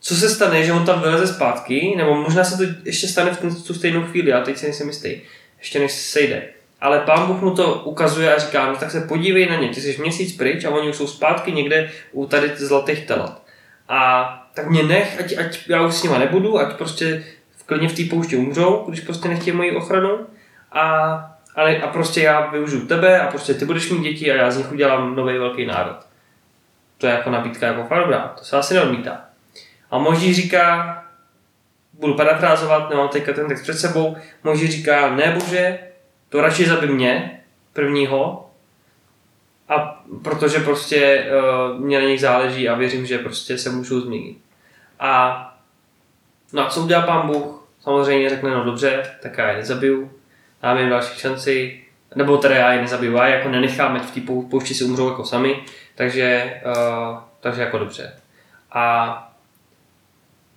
co se stane, že on tam vyleze zpátky, nebo možná se to ještě stane v tu stejnou chvíli, a teď si nejsem jistý, ještě než se sejde. Ale pán Bůh mu to ukazuje a říká, no tak se podívej na ně, ty jsi měsíc pryč a oni už jsou zpátky někde u tady zlatých telat. A tak mě nech, ať, ať já už s nima nebudu, ať prostě v klidně v té poušti umřou, když prostě nechtějí moji ochranu. A, a, a prostě já využiju tebe a prostě ty budeš mít děti a já z nich udělám nový velký národ. To je jako nabídka jako fakt dobrá, to se asi neodmítá. A moží říká, budu parafrázovat, nemám teďka ten text před sebou, moží říká, ne bože, to radši zabi mě, prvního, a protože prostě uh, mě na nich záleží a věřím, že prostě se můžou změnit. A no a co udělá pán Bůh? Samozřejmě řekne, no dobře, tak já je nezabiju, dám jim další šanci, nebo teda já je nezabiju, já jako nenecháme v té poušti si umřou jako sami, takže, uh, takže jako dobře. A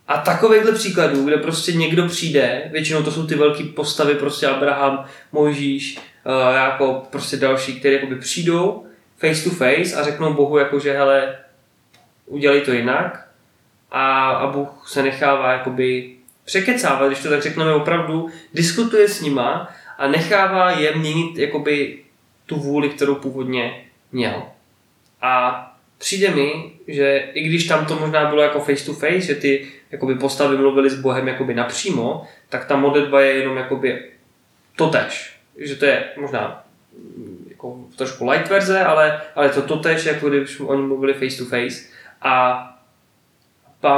a takovýchhle příkladů, kde prostě někdo přijde, většinou to jsou ty velké postavy, prostě Abraham, Mojžíš, uh, jako prostě další, které přijdou face to face a řeknou Bohu, jako že hele, udělej to jinak a, a Bůh se nechává jakoby překecávat, když to tak řekneme opravdu, diskutuje s nima a nechává je měnit jakoby tu vůli, kterou původně měl. A přijde mi, že i když tam to možná bylo jako face to face, že ty jakoby postavy mluvili s Bohem jakoby napřímo, tak ta modlitba je jenom jakoby totež. Že to je možná jako trošku light verze, ale, ale to totež, jako když oni mluvili face to face. A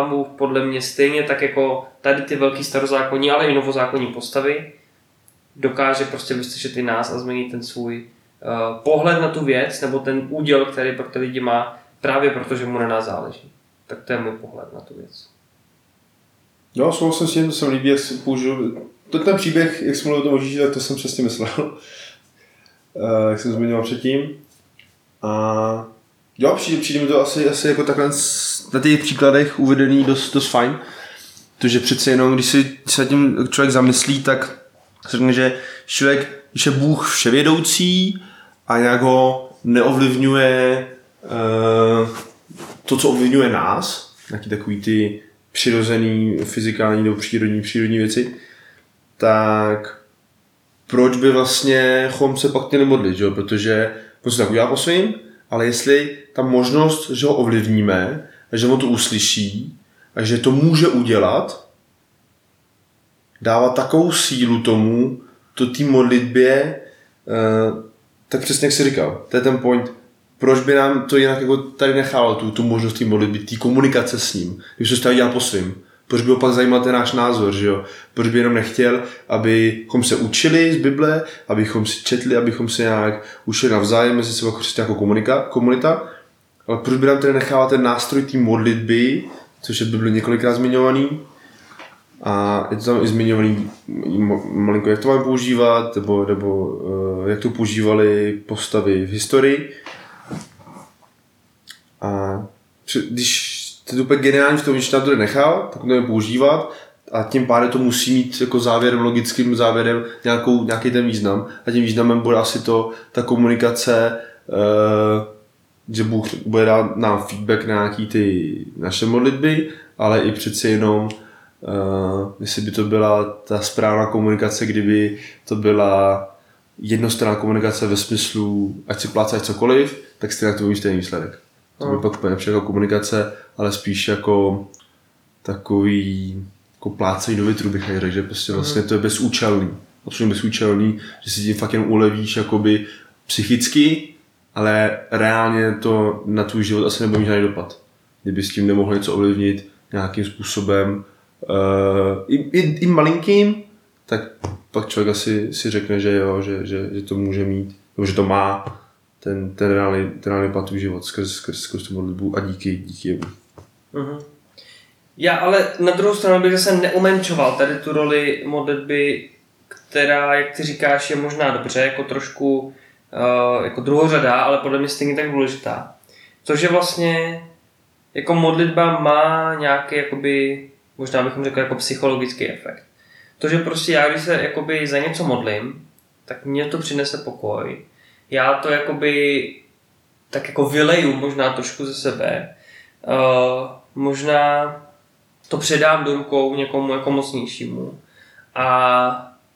Bůh podle mě stejně tak jako tady ty velký starozákonní, ale i novozákonní postavy dokáže prostě vyslyšet i nás a změnit ten svůj uh, pohled na tu věc nebo ten úděl, který pro ty lidi má právě protože mu na nás záleží. Tak to je můj pohled na tu věc. Jo, souhlasím s tím, to se mi líbí, jak použil. To ten příběh, jak jsi mluvil o tom tak to jsem přesně myslel. Uh, jak jsem zmiňoval předtím. A jo, přijde, přijde mi to asi, asi jako takhle na těch příkladech uvedený dost, dost fajn. Protože přece jenom, když si se tím člověk zamyslí, tak řekne, že člověk, když je Bůh vševědoucí a nějak ho neovlivňuje uh, to, co ovlivňuje nás, nějaký takový ty přirozený, fyzikální nebo přírodní, přírodní věci, tak proč by vlastně chom se pak měli modlit, že? protože on se tak udělá po svým, ale jestli ta možnost, že ho ovlivníme, a že on to uslyší, a že to může udělat, dává takovou sílu tomu, to té modlitbě, eh, tak přesně jak jsi říkal, to je ten point, proč by nám to jinak jako tady nechalo, tu, tu možnost té modlitby, té komunikace s ním, když se to dělá po svým. Proč by ho pak zajímal ten náš názor, že jo? Proč by jenom nechtěl, abychom se učili z Bible, abychom si četli, abychom se nějak učili navzájem mezi sebou jako, jako komunika, komunita, ale proč by nám tedy nechávat ten nástroj té modlitby, což je Bible několikrát zmiňovaný, a je to tam i zmiňovaný malinko, jak to máme používat, nebo, nebo uh, jak to používali postavy v historii. A když to je úplně geniální v tom, když tam to nechal, tak to používat a tím pádem to musí mít jako závěrem, logickým závěrem nějakou, nějaký ten význam a tím významem bude asi to, ta komunikace, uh, že Bůh bude dát nám feedback na nějaký ty naše modlitby, ale i přeci jenom uh, jestli by to byla ta správná komunikace, kdyby to byla jednostranná komunikace ve smyslu, ať si plácají cokoliv, tak stejně to bude stejný výsledek. To by pak úplně jako komunikace, ale spíš jako takový jako plácení do větru bych řekl, že prostě vlastně to je bezúčelný. Absolutně bezúčelný, že si tím fakt jen ulevíš jakoby psychicky, ale reálně to na tvůj život asi nebude mít žádný dopad. Kdyby s tím nemohl něco ovlivnit nějakým způsobem, uh, i, i, i malinkým, tak pak člověk asi si řekne, že jo, že, že, že to může mít, nebo že to má ten, ten reálný, ten reálný plat život skrz, skrz, skrz tu modlitbu a díky, díky jemu. Uh-huh. Já ale na druhou stranu bych zase neumenčoval tady tu roli modlitby, která, jak ty říkáš, je možná dobře, jako trošku uh, jako druhořadá, ale podle mě stejně tak důležitá. Což je vlastně, jako modlitba má nějaký, jakoby, možná bychom řekli, jako psychologický efekt. To, že prostě já, když se jakoby za něco modlím, tak mě to přinese pokoj, já to jakoby tak jako vyleju možná trošku ze sebe. Uh, možná to předám do rukou někomu jako mocnějšímu a,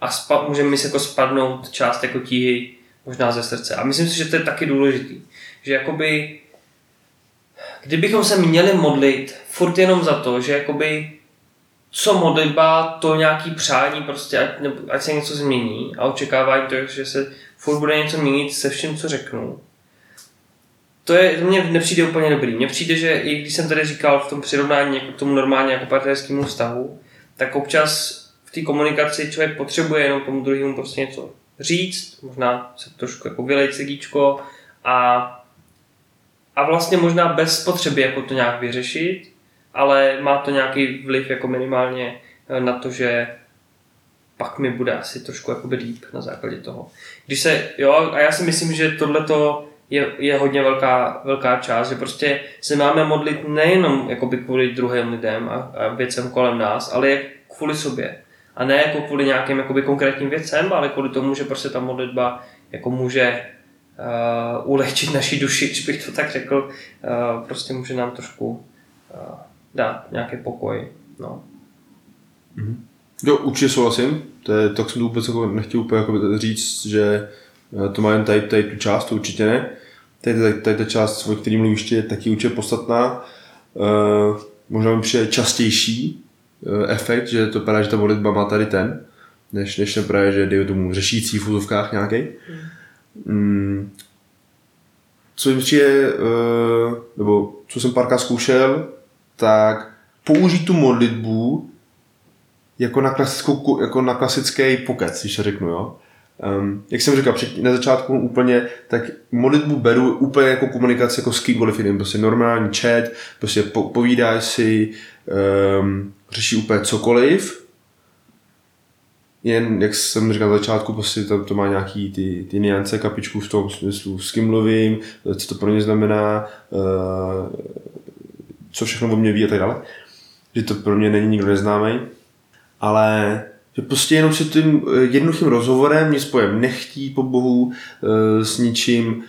a spa, může mi se jako spadnout část jako tíhy možná ze srdce. A myslím si, že to je taky důležitý. Že jakoby kdybychom se měli modlit furt jenom za to, že jakoby co modlitba, to nějaký přání prostě, ať, nebo, ať se něco změní a očekávání to, že se furt bude něco měnit se vším, co řeknu. To, je, to mně nepřijde úplně dobrý. Mně přijde, že i když jsem tady říkal v tom přirovnání jako k tomu normálně jako partnerskému vztahu, tak občas v té komunikaci člověk potřebuje jenom tomu druhému prostě něco říct, možná se trošku jako vylejt segíčko a, a vlastně možná bez potřeby jako to nějak vyřešit, ale má to nějaký vliv jako minimálně na to, že pak mi bude asi trošku jakoby líp na základě toho. Když se, jo, a já si myslím, že tohle je, je hodně velká, velká část, že prostě se máme modlit nejenom jakoby kvůli druhým lidem a, a věcem kolem nás, ale jak kvůli sobě. A ne jako kvůli nějakým jakoby konkrétním věcem, ale kvůli tomu, že prostě ta modlitba jako může uh, ulehčit naší duši, když bych to tak řekl, uh, prostě může nám trošku uh, dát nějaký pokoj. No. Mm-hmm. Jo, určitě souhlasím. To je, tak jsem to vůbec jako nechtěl úplně jako říct, že eh, to má jen tady, tady tu část, to určitě ne. Tady, tady, tady ta část, o které mluvíš, je taky určitě podstatná. Uh, možná mi přijde častější uh, efekt, že to právě, že ta modlitba má tady ten, než, než právě, že dejme tomu řešící v úzovkách nějaký. Mm. Co mi přijde, uh, nebo co jsem párkrát zkoušel, tak použít tu modlitbu jako na, klasickou, jako na klasický pokec, když řeknu, jo. Um, jak jsem říkal před, na začátku úplně, tak modlitbu beru úplně jako komunikaci jako s kýmkoliv jiným, prostě normální chat, prostě po, povídáš si, um, řeší úplně cokoliv, jen, jak jsem říkal na začátku, prostě to, to má nějaký ty, ty niance kapičku v tom smyslu, s kým mluvím, co to pro mě znamená, uh, co všechno o mě ví a tak dále. Že to pro mě není nikdo neznámý. Ale že prostě jenom si tím jednoduchým rozhovorem nic pojem nechtí po Bohu, uh, s ničím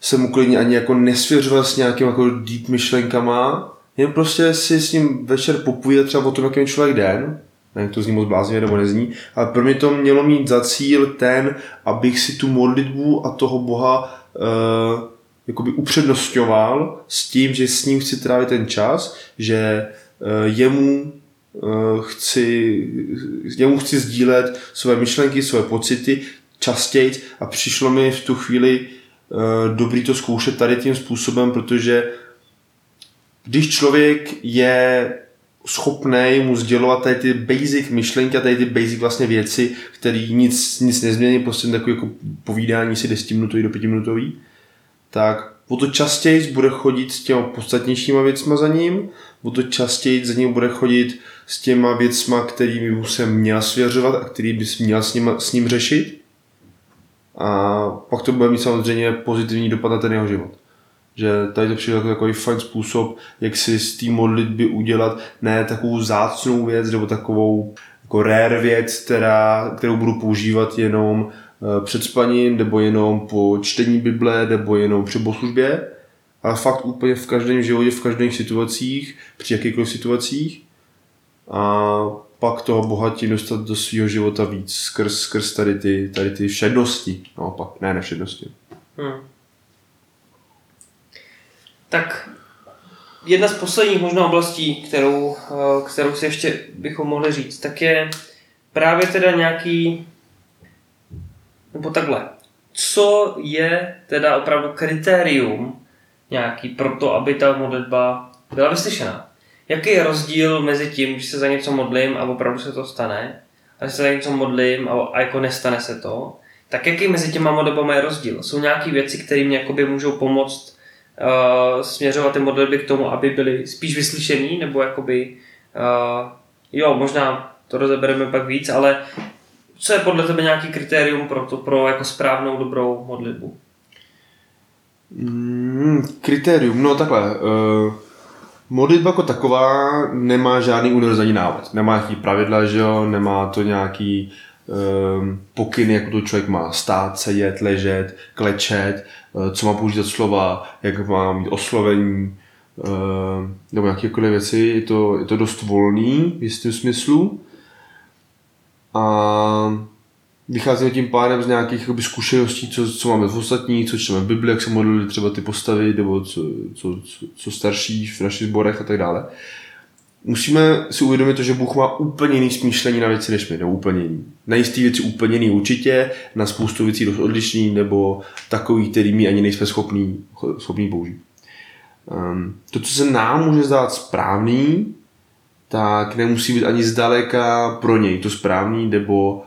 se mu klidně ani jako nesvěřovat s nějakým jako deep myšlenkama, jen prostě si s ním večer popovídat třeba o tom, jaký člověk den, nevím, to zní moc bláznivě nebo nezní, ale pro mě to mělo mít za cíl ten, abych si tu modlitbu a toho Boha uh, jakoby upřednostňoval s tím, že s ním chci trávit ten čas, že uh, jemu chci, jemu chci sdílet své myšlenky, své pocity častěji a přišlo mi v tu chvíli uh, dobrý to zkoušet tady tím způsobem, protože když člověk je schopný mu sdělovat tady ty basic myšlenky a tady ty basic vlastně věci, které nic, nic nezmění, prostě takový jako povídání si 10 minutový do 5 minutový, tak o to častěji bude chodit s těma podstatnějšíma věcma za ním, o to častěji za ním bude chodit s těma věcma, kterými by se měl svěřovat a který bys měl s ním, s ním řešit. A pak to bude mít samozřejmě pozitivní dopad na ten jeho život že tady to přijde jako takový fajn způsob, jak si z té modlitby udělat ne takovou zácnou věc nebo takovou jako rare věc, která, kterou budu používat jenom eh, před spaním, nebo jenom po čtení Bible, nebo jenom při bohoslužbě, ale fakt úplně v každém životě, v každých situacích, při jakýchkoliv situacích. A pak toho bohatí dostat do svého života víc skrz, skrz tady ty, tady ty všednosti. Naopak, ne, ne všednosti. Hmm. Tak jedna z posledních možná oblastí, kterou, eh, kterou si ještě bychom mohli říct, tak je právě teda nějaký, nebo takhle, co je teda opravdu kritérium nějaký pro to, aby ta modlitba byla vyslyšená. Jaký je rozdíl mezi tím, když se za něco modlím a opravdu se to stane, a když se za něco modlím a, a jako nestane se to, tak jaký mezi těma modlitbami je rozdíl? Jsou nějaké věci, které mě můžou pomoct uh, směřovat ty modlitby k tomu, aby byly spíš vyslyšený, nebo jakoby, uh, jo, možná to rozebereme pak víc, ale co je podle tebe nějaký kritérium pro to, pro jako správnou, dobrou modlitbu? Mm, kritérium, no takhle. Uh, modlitba jako taková nemá žádný univerzální návod. Nemá nějaký pravidla, že jo, nemá to nějaký um, pokyny, jak to člověk má stát, sedět, ležet, klečet, uh, co má použít slova, jak má mít oslovení, uh, nebo jakékoliv věci. Je to, je to dost volný v jistém smyslu. A vycházíme tím pádem z nějakých jakoby, zkušeností, co, co máme v ostatních, co čteme v Bibli, jak se modlili třeba ty postavy, nebo co, co, co, starší v našich sborech a tak dále. Musíme si uvědomit to, že Bůh má úplně jiný smýšlení na věci než my, nebo úplně jiný. Na jistý věci úplně jiný určitě, na spoustu věcí dost odlišný, nebo takový, který my ani nejsme schopní, schopní použít. Um, to, co se nám může zdát správný, tak nemusí být ani zdaleka pro něj to správný, nebo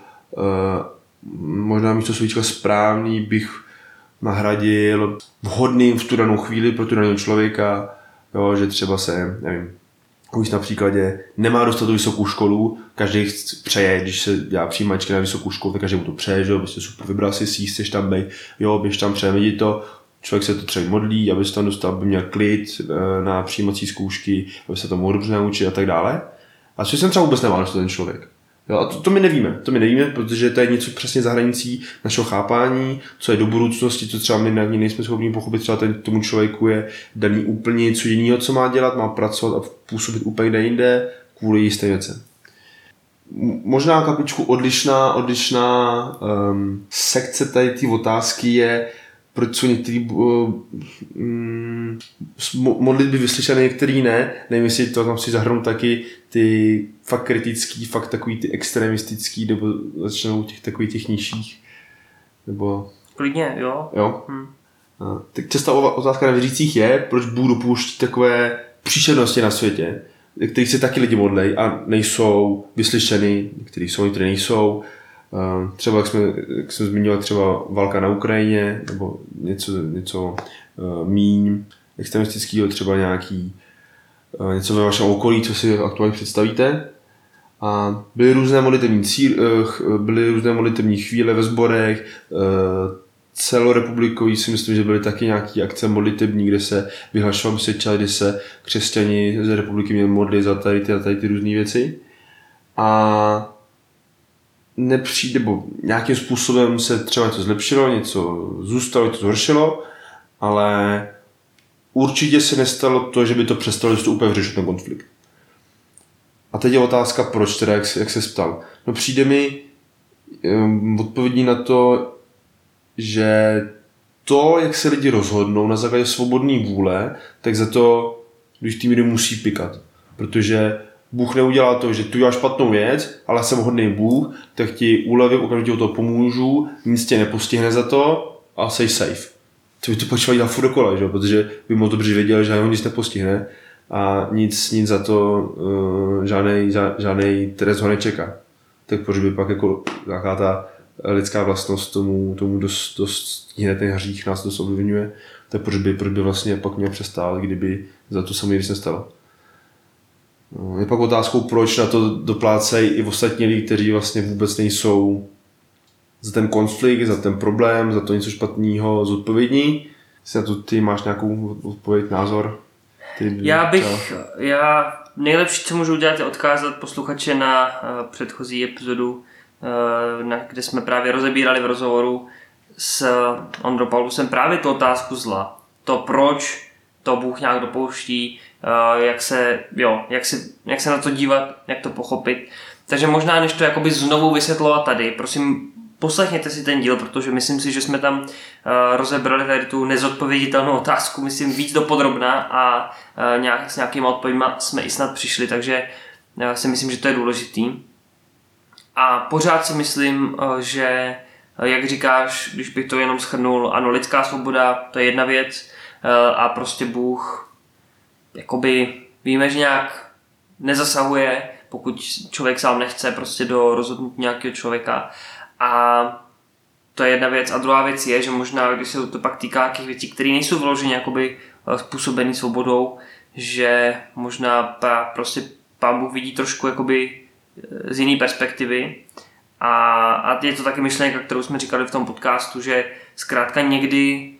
možná místo slovíčka správný bych nahradil vhodným v tu danou chvíli pro tu danou člověka, jo, že třeba se, nevím, už na příkladě nemá dostat do vysokou školu, každý přeje, když se dělá přijímačky na vysokou školu, tak každý mu to přeje, že jo, prostě super, vybral si si, chceš tam být, jo, běž tam, přeje, to, člověk se to třeba modlí, aby se tam dostal, aby měl klid eh, na přijímací zkoušky, aby se to mohl dobře naučit a tak dále. A co jsem třeba vůbec nemá ten člověk. Jo, a to, to my nevíme, to my nevíme, protože to je něco přesně za hranicí našeho chápání, co je do budoucnosti, co třeba my na ní nejsme schopni pochopit, třeba ten, tomu člověku je daný úplně něco jiného, co má dělat, má pracovat a působit úplně jinde kvůli jisté věcem. Možná kapičku odlišná, odlišná um, sekce tady té otázky je, proč jsou některý uh, um, modlitby vyslyšené, některý ne. Nevím, jestli to tam si zahrnout taky ty fakt kritický, fakt takový ty extremistický, nebo začnou těch takových těch nižších. Nebo... Klidně, jo. Jo. Hmm. A, tak častá otázka na věřících je, proč Bůh dopouští takové příšernosti na světě, kterých se taky lidi modlej a nejsou vyslyšeny, některý jsou, některé nejsou. Třeba, jak, jsme, jak jsem zmiňoval, třeba válka na Ukrajině, nebo něco, něco uh, míň extremistického, třeba nějaký eh, něco ve vašem okolí, co si aktuálně představíte. A byly různé modlitevní, cíl, eh, byly různé modlitevní chvíle ve sborech, celorepublikový si myslím, že byly taky nějaké akce modlitební, kde se vyhlašoval čas, kde se křesťani z republiky měli modlit za tady ty, tady ty různé věci. A nepřijde, nebo nějakým způsobem se třeba něco zlepšilo, něco zůstalo, něco zhoršilo, ale určitě se nestalo to, že by to přestalo, že to úplně vyřešit ten konflikt. A teď je otázka, proč teda, jak, jak se ptal. No přijde mi um, odpovědí na to, že to, jak se lidi rozhodnou na základě svobodné vůle, tak za to když ty míry musí pikat. Protože Bůh neudělá to, že tu děláš špatnou věc, ale jsem hodný Bůh, tak ti ulevím, okamžitě o to pomůžu, nic tě nepostihne za to a jsi safe. Co by to potřeba dělat furt dokola, že? protože by moc dobře věděl, že ho nic nepostihne a nic, nic za to, uh, žádný, žádný trest ho nečeká. Tak proč by pak jako nějaká ta lidská vlastnost tomu, tomu dost, dost ten hřích nás dost ovlivňuje, tak proč by, proč by vlastně pak měl přestát, kdyby za to samý nestalo. No, je pak otázkou, proč na to doplácejí i ostatní lidi, kteří vlastně vůbec nejsou za ten konflikt, za ten problém, za to něco špatného zodpovědní. Jestli na to ty máš nějakou odpověď, názor? Ty, já bych, já nejlepší, co můžu udělat, je odkázat posluchače na uh, předchozí epizodu, uh, na, kde jsme právě rozebírali v rozhovoru s Ondro Paulusem právě tu otázku zla. To, proč to Bůh nějak dopouští, jak, se, jo, jak, se, jak se na to dívat, jak to pochopit. Takže možná, než to jakoby znovu vysvětlovat tady, prosím, poslechněte si ten díl, protože myslím si, že jsme tam uh, rozebrali tady tu nezodpověditelnou otázku, myslím, víc dopodrobná a uh, nějak, s nějakýma odpověďmi jsme i snad přišli, takže uh, si myslím, že to je důležitý. A pořád si myslím, uh, že, jak říkáš, když bych to jenom schrnul, ano, lidská svoboda, to je jedna věc uh, a prostě Bůh, jakoby víme, že nějak nezasahuje, pokud člověk sám nechce prostě do rozhodnutí nějakého člověka a to je jedna věc. A druhá věc je, že možná, když se to pak týká nějakých věcí, které nejsou vyloženě jakoby eh, způsobený svobodou, že možná pa, prostě pán Bůh vidí trošku jakoby eh, z jiné perspektivy. A, a je to taky myšlenka, kterou jsme říkali v tom podcastu, že zkrátka někdy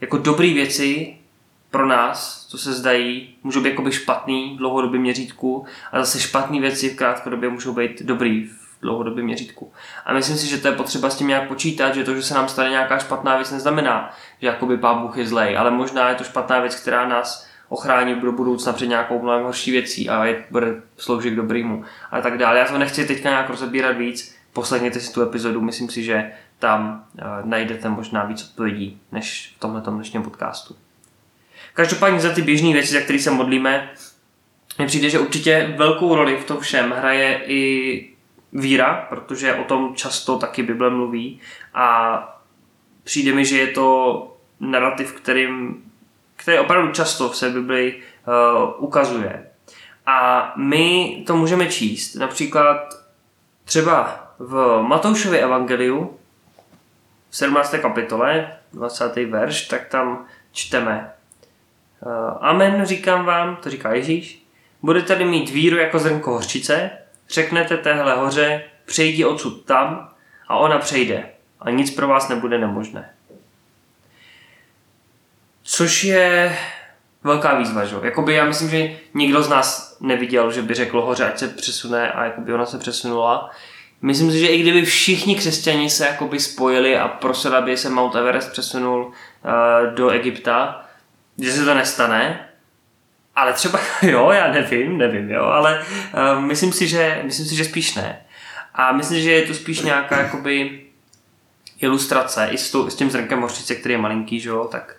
jako dobré věci pro nás, co se zdají, můžou být jakoby špatný v dlouhodobém měřítku a zase špatné věci v krátkodobě můžou být dobrý dlouhodobém měřítku. A myslím si, že to je potřeba s tím nějak počítat, že to, že se nám stane nějaká špatná věc, neznamená, že jakoby pán Bůh je zlej, ale možná je to špatná věc, která nás ochrání do budoucna před nějakou mnohem horší věcí a je, bude sloužit k dobrýmu a tak dále. Já to nechci teďka nějak rozebírat víc, poslechněte si tu epizodu, myslím si, že tam uh, najdete možná víc odpovědí, než v tomhle dnešním podcastu. Každopádně za ty běžné věci, za které se modlíme, mi přijde, že určitě velkou roli v tom všem hraje i víra, protože o tom často taky Bible mluví a přijde mi, že je to narrativ, kterým, který opravdu často v se Bibli uh, ukazuje. A my to můžeme číst například třeba v Matoušově evangeliu v 17. kapitole, 20. verš, tak tam čteme Amen, říkám vám, to říká Ježíš, budete tady mít víru jako zrnko hořčice, Řeknete téhle hoře, přejdi odsud tam a ona přejde a nic pro vás nebude nemožné. Což je velká výzva, že? Jakoby já myslím, že nikdo z nás neviděl, že by řekl hoře, ať se přesune a jakoby ona se přesunula. Myslím si, že i kdyby všichni křesťani se jakoby spojili a prosili, aby se Mount Everest přesunul uh, do Egypta, že se to nestane, ale třeba, jo, já nevím, nevím, jo, ale uh, myslím, si, že, myslím si, že spíš ne. A myslím, že je to spíš nějaká jakoby ilustrace i s, tu, s tím zrnkem hořčice, který je malinký, že jo, tak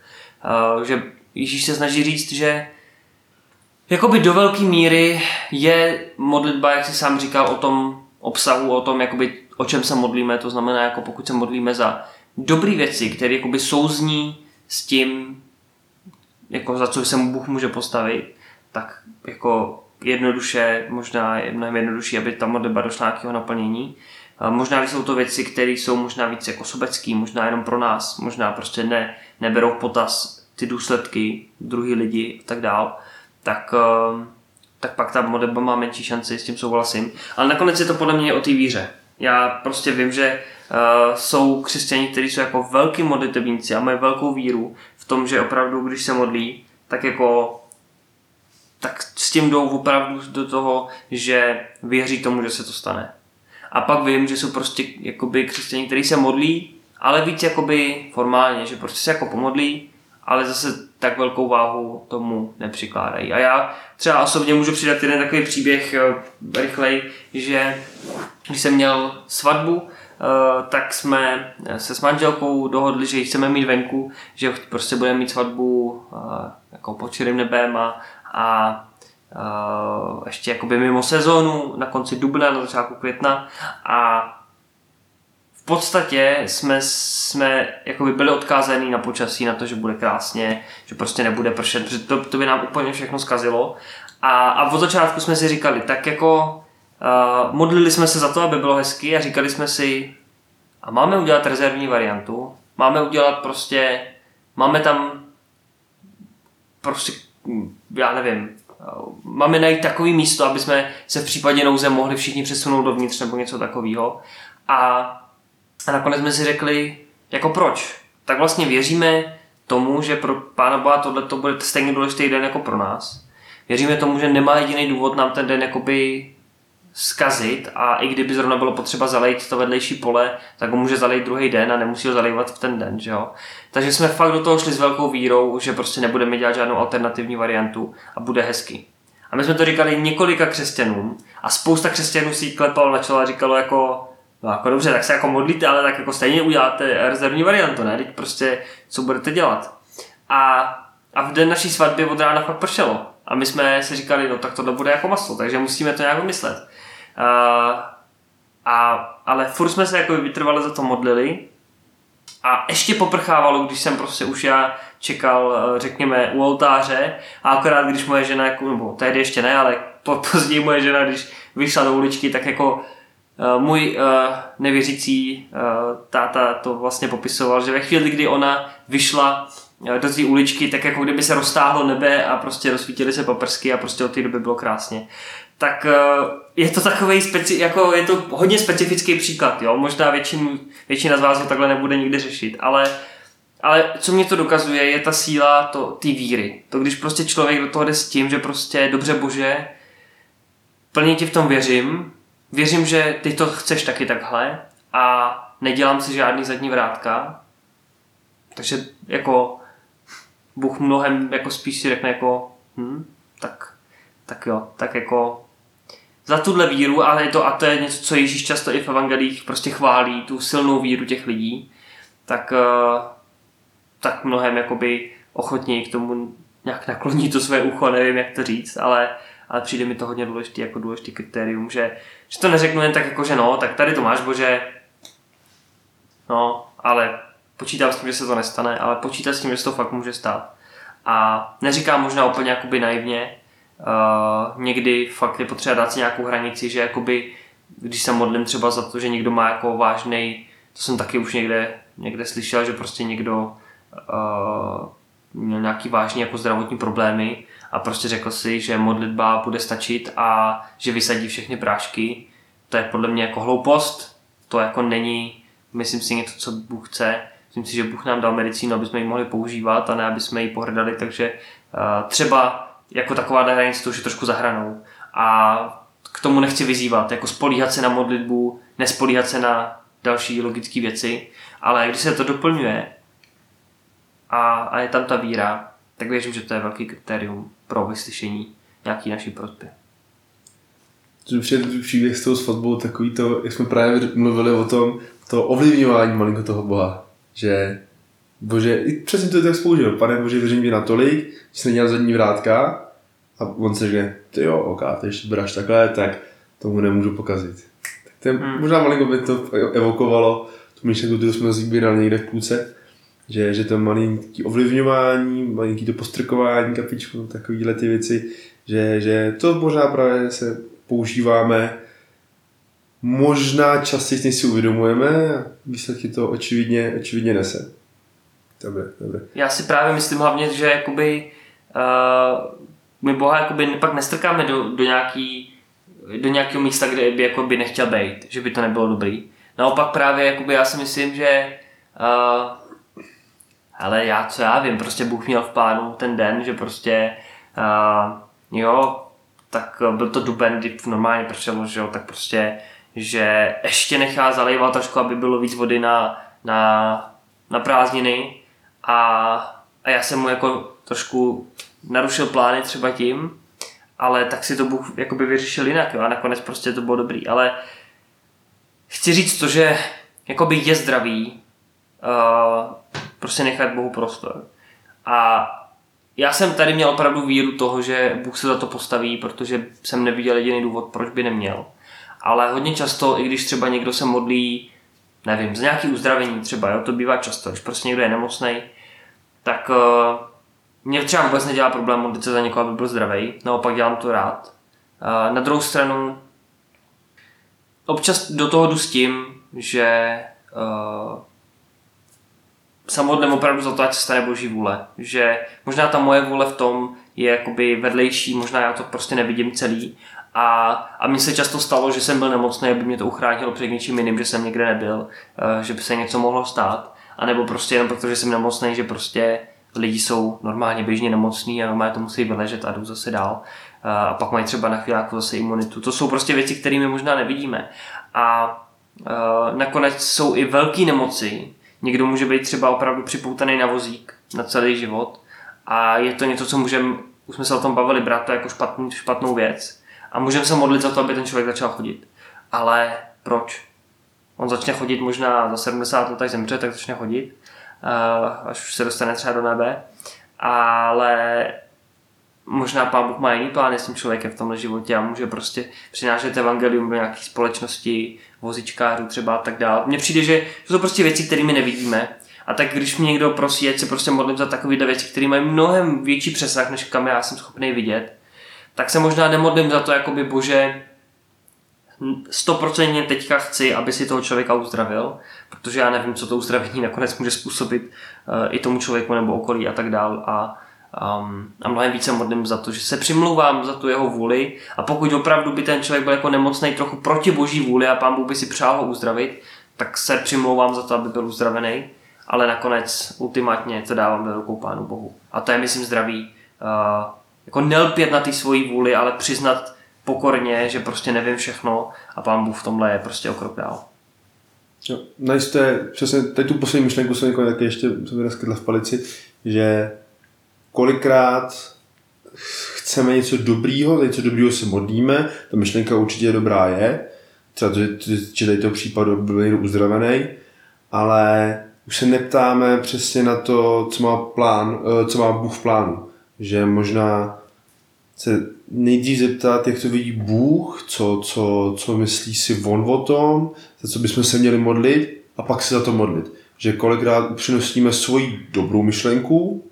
uh, že Ježíš se snaží říct, že jakoby do velké míry je modlitba, jak jsi sám říkal, o tom obsahu, o tom, jakoby, o čem se modlíme, to znamená, jako pokud se modlíme za dobré věci, které jakoby souzní s tím, jako za co se mu Bůh může postavit, tak jako jednoduše, možná je mnohem jednodušší, aby ta modlitba došla nějakého naplnění. Možná, jsou to věci, které jsou možná víc jako sobecký, možná jenom pro nás, možná prostě ne, neberou potaz ty důsledky druhý lidi a tak dál, tak, ehm, tak pak ta modlitba má menší šanci, s tím souhlasím. Ale nakonec je to podle mě o té víře. Já prostě vím, že uh, jsou křesťani, kteří jsou jako velký modlitebníci a mají velkou víru v tom, že opravdu, když se modlí, tak jako tak s tím jdou opravdu do toho, že věří tomu, že se to stane. A pak vím, že jsou prostě jakoby křesťani, kteří se modlí, ale víc jakoby formálně, že prostě se jako pomodlí, ale zase tak velkou váhu tomu nepřikládají. A já třeba osobně můžu přidat jeden takový příběh uh, rychlej, že když jsem měl svatbu, tak jsme se s manželkou dohodli, že ji chceme mít venku, že prostě budeme mít svatbu uh, jako pod širým nebem a, a ještě jakoby mimo sezónu, na konci dubna, na začátku května a v podstatě jsme, jsme jakoby byli odkázaní na počasí, na to, že bude krásně, že prostě nebude pršet, protože to, to by nám úplně všechno zkazilo. A, a od začátku jsme si říkali, tak jako uh, modlili jsme se za to, aby bylo hezky a říkali jsme si, a máme udělat rezervní variantu, máme udělat prostě, máme tam prostě, já nevím, máme najít takový místo, aby jsme se v případě nouze mohli všichni přesunout dovnitř nebo něco takového. A, a nakonec jsme si řekli, jako proč? Tak vlastně věříme tomu, že pro Pána Boha tohle to bude stejně důležitý den jako pro nás. Věříme tomu, že nemá jediný důvod nám ten den jakoby zkazit a i kdyby zrovna bylo potřeba zalejt to vedlejší pole, tak ho může zalejt druhý den a nemusí ho zalejvat v ten den, že jo. Takže jsme fakt do toho šli s velkou vírou, že prostě nebudeme dělat žádnou alternativní variantu a bude hezky. A my jsme to říkali několika křesťanům a spousta křesťanů si klepal na čelo a říkalo jako, no jako dobře, tak se jako modlíte, ale tak jako stejně uděláte rezervní variantu, ne? Teď prostě, co budete dělat? A, a v den naší svatby od rána fakt pršelo. A my jsme si říkali, no tak tohle bude jako maslo, takže musíme to nějak vymyslet. Uh, a, ale furt jsme se jako vytrvale za to modlili. A ještě poprchávalo, když jsem prostě už já čekal, řekněme, u oltáře. A akorát když moje žena, jako, nebo tehdy ještě ne, ale po, později moje žena, když vyšla do uličky, tak jako uh, můj uh, nevěřící uh, táta to vlastně popisoval, že ve chvíli, kdy ona vyšla do té uličky, tak jako kdyby se roztáhlo nebe a prostě rozsvítily se paprsky a prostě od té doby bylo krásně tak eh, je to takový speci- jako je to hodně specifický příklad, jo. Možná většinu, většina z vás ho takhle nebude nikdy řešit, ale, ale co mě to dokazuje, je ta síla to, ty víry. To, když prostě člověk do toho jde s tím, že prostě dobře bože, plně ti v tom věřím, věřím, že ty to chceš taky takhle a nedělám si žádný zadní vrátka, takže jako Bůh mnohem jako spíš si řekne jako hm, tak, tak jo, tak jako za tuhle víru, ale je to, a to je něco, co Ježíš často i v evangelích prostě chválí, tu silnou víru těch lidí, tak, eh, tak mnohem jakoby ochotněji k tomu nějak nakloní to své ucho, nevím jak to říct, ale, ale přijde mi to hodně důležité jako důležitý kritérium, že, že to neřeknu jen tak jako, že no, tak tady to máš Bože, no, ale počítám s tím, že se to nestane, ale počítám s tím, že se to fakt může stát. A neříkám možná úplně jakoby naivně, Uh, někdy fakt je potřeba dát si nějakou hranici, že jakoby, když se modlím třeba za to, že někdo má jako vážný, to jsem taky už někde, někde slyšel, že prostě někdo uh, měl nějaký vážný jako zdravotní problémy a prostě řekl si, že modlitba bude stačit a že vysadí všechny prášky. To je podle mě jako hloupost, to jako není, myslím si, něco, co Bůh chce. Myslím si, že Bůh nám dal medicínu, aby jsme ji mohli používat a ne, aby jsme ji pohrdali, takže uh, třeba jako taková hranice to už je trošku zahranou. A k tomu nechci vyzývat, jako spolíhat se na modlitbu, nespolíhat se na další logické věci, ale když se to doplňuje a, a je tam ta víra, tak věřím, že to je velký kritérium pro vyslyšení nějaký naší prosby. To přijde příběh s tou svatbou takový to, jak jsme právě mluvili o tom, to ovlivňování malinko toho Boha, že Bože, i přesně to je tak spoužil. Pane Bože, věřím ti natolik, že jsi nedělal zadní vrátka a on se řekne, ty jo, ok, ty ještě budeš takhle, tak tomu nemůžu pokazit. Tak to je, hmm. možná malinko by to evokovalo tu myšlenku, kterou jsme zbírali někde v půlce, že, že to malinký ovlivňování, malinký to postrkování kapičku, takovýhle ty věci, že, že to možná právě se používáme možná častěji, než si uvědomujeme, výsledky to očividně, očividně nese. Dobře, dobře. Já si právě myslím hlavně, že jakoby uh, my Boha jakoby pak nestrkáme do, do nějaký do nějakého místa, kde by jako by nechtěl být, že by to nebylo dobrý. Naopak právě jakoby já si myslím, že uh, ale já co já vím, prostě Bůh měl v plánu ten den, že prostě uh, jo, tak byl to duben, kdy normálně pršelo, že jo, tak prostě, že ještě nechá zalévat trošku, aby bylo víc vody na, na, na prázdniny a, a já jsem mu jako trošku narušil plány třeba tím, ale tak si to Bůh jakoby vyřešil jinak jo, a nakonec prostě to bylo dobrý, ale chci říct to, že jakoby je zdravý uh, prostě nechat Bohu prostor. A já jsem tady měl opravdu víru toho, že Bůh se za to postaví, protože jsem neviděl jediný důvod, proč by neměl. Ale hodně často, i když třeba někdo se modlí, nevím, za nějaký uzdravení třeba, jo, to bývá často, když prostě někdo je nemocný, tak uh, mě třeba vůbec nedělá problém modlit se za někoho, aby byl zdravý, naopak dělám to rád. Uh, na druhou stranu, občas do toho jdu s tím, že uh, se modlím opravdu za to, ať se stane boží vůle. Že možná ta moje vůle v tom je jakoby vedlejší, možná já to prostě nevidím celý. A, a mně se často stalo, že jsem byl nemocný, aby mě to uchránilo před něčím jiným, že jsem někde nebyl, uh, že by se něco mohlo stát. A nebo prostě jenom protože jsem nemocný, že prostě lidi jsou normálně běžně nemocní a normálně to musí vyležet a jdou zase dál. A pak mají třeba na chvíli zase imunitu. To jsou prostě věci, které my možná nevidíme. A nakonec jsou i velké nemoci, Někdo může být třeba opravdu připoutaný na vozík na celý život a je to něco, co můžeme, už jsme se o tom bavili, brát to jako špatný, špatnou věc a můžeme se modlit za to, aby ten člověk začal chodit. Ale proč? On začne chodit možná za 70 let, až zemře, tak začne chodit, až už se dostane třeba do nebe, ale možná pán Bůh má jiný plány s tím člověkem v tomhle životě a může prostě přinášet evangelium do nějaké společnosti, vozičkářů třeba a tak dále. Mně přijde, že to jsou prostě věci, které my nevidíme. A tak když mě někdo prosí, ať se prostě modlím za takovéhle věci, které mají mnohem větší přesah, než kam já jsem schopný vidět, tak se možná nemodlím za to, jako by bože, stoprocentně teďka chci, aby si toho člověka uzdravil, protože já nevím, co to uzdravení nakonec může způsobit uh, i tomu člověku nebo okolí a tak dál. A Um, a mnohem více modlím za to, že se přimlouvám za tu jeho vůli a pokud opravdu by ten člověk byl jako nemocný trochu proti boží vůli a pán Bůh by si přál ho uzdravit, tak se přimlouvám za to, aby byl uzdravený, ale nakonec ultimátně to dávám do rukou pánu Bohu. A to je, myslím, zdravý. Uh, jako nelpět na ty svoji vůli, ale přiznat pokorně, že prostě nevím všechno a pán Bůh v tomhle je prostě o dál. Jo, najste, přesně, teď tu poslední myšlenku jsem někoho taky ještě jsem v palici, že kolikrát chceme něco dobrýho, něco dobrýho se modlíme, ta myšlenka určitě dobrá je, třeba to, že tady toho případu byl někdo uzdravený, ale už se neptáme přesně na to, co má plán, eh, co má Bůh v plánu. Že možná se nejdřív zeptat, jak to vidí Bůh, co, co, co myslí si on o tom, za co bychom se měli modlit a pak se za to modlit. Že kolikrát upřednostníme svoji dobrou myšlenku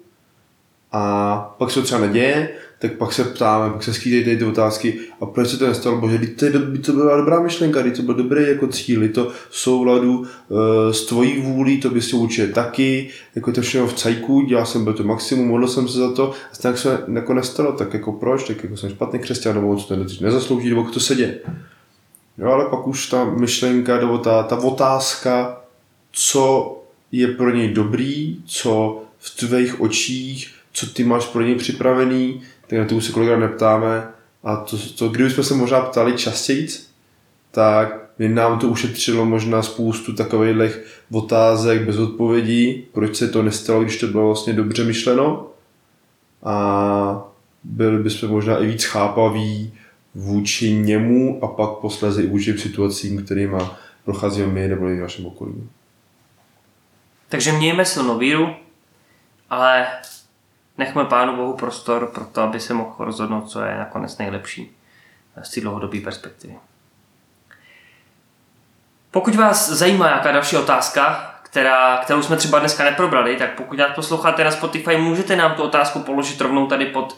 a pak se to třeba neděje, tak pak se ptáme, pak se skýtají ty otázky a proč se to nestalo, bože, to, to byla dobrá myšlenka, to byl dobrý jako cíl, to v souladu uh, s tvojí vůlí, to by si určitě taky, jako to všechno v cajku, dělal jsem byl to maximum, modlil jsem se za to, a tak se jako nestalo, tak jako proč, tak jako jsem špatný křesťan, nebo co to nezaslouží, nebo to se děje. Jo, ale pak už ta myšlenka, nebo ta, ta otázka, co je pro něj dobrý, co v tvých očích co ty máš pro něj připravený, tak na to už se kolikrát neptáme. A to, to kdybychom se možná ptali častěji, tak by nám to ušetřilo možná spoustu takových otázek bez odpovědí, proč se to nestalo, když to bylo vlastně dobře myšleno. A byli bychom možná i víc chápaví vůči němu a pak posléze i vůči situacím, kterými procházíme my nebo i v našem okolí. Takže mějme silnou víru, ale nechme Pánu Bohu prostor pro to, aby se mohl rozhodnout, co je nakonec nejlepší z té dlouhodobé perspektivy. Pokud vás zajímá nějaká další otázka, která, kterou jsme třeba dneska neprobrali, tak pokud nás posloucháte na Spotify, můžete nám tu otázku položit rovnou tady pod uh,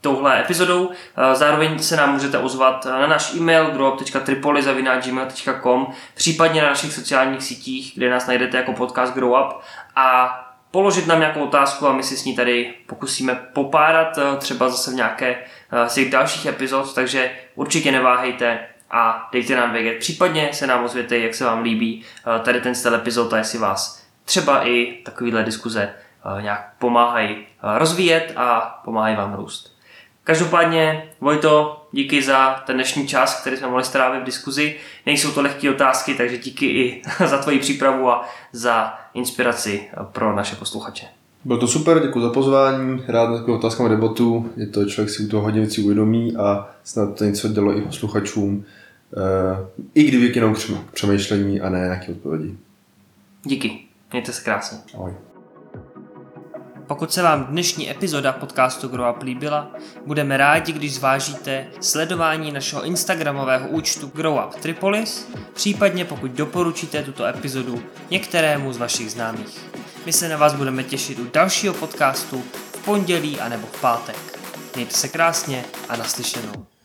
touhle epizodou. Uh, zároveň se nám můžete ozvat na náš e-mail growup.tripoli.gmail.com případně na našich sociálních sítích, kde nás najdete jako podcast Grow Up a položit nám nějakou otázku a my si s ní tady pokusíme popárat eh, třeba zase v nějaké eh, z těch dalších epizod, takže určitě neváhejte a dejte nám vědět. Případně se nám ozvěte, jak se vám líbí eh, tady ten styl epizod a jestli vás třeba i takovýhle diskuze nějak pomáhají rozvíjet a pomáhají vám růst. Každopádně, Vojto, díky za ten dnešní čas, který jsme mohli strávit v diskuzi. Nejsou to lehké otázky, takže díky i za tvoji přípravu a za inspiraci pro naše posluchače. Bylo to super, děkuji za pozvání, rád na otázkám debatu, je to člověk si u toho hodně věcí uvědomí a snad to něco dělo i posluchačům, eh, i kdyby jenom přemýšlení a ne nějaké odpovědi. Díky, mějte se krásně. Ahoj. Pokud se vám dnešní epizoda podcastu Grow Up líbila, budeme rádi, když zvážíte sledování našeho instagramového účtu Grow Up Tripolis, případně pokud doporučíte tuto epizodu některému z vašich známých. My se na vás budeme těšit u dalšího podcastu v pondělí anebo v pátek. Mějte se krásně a naslyšenou.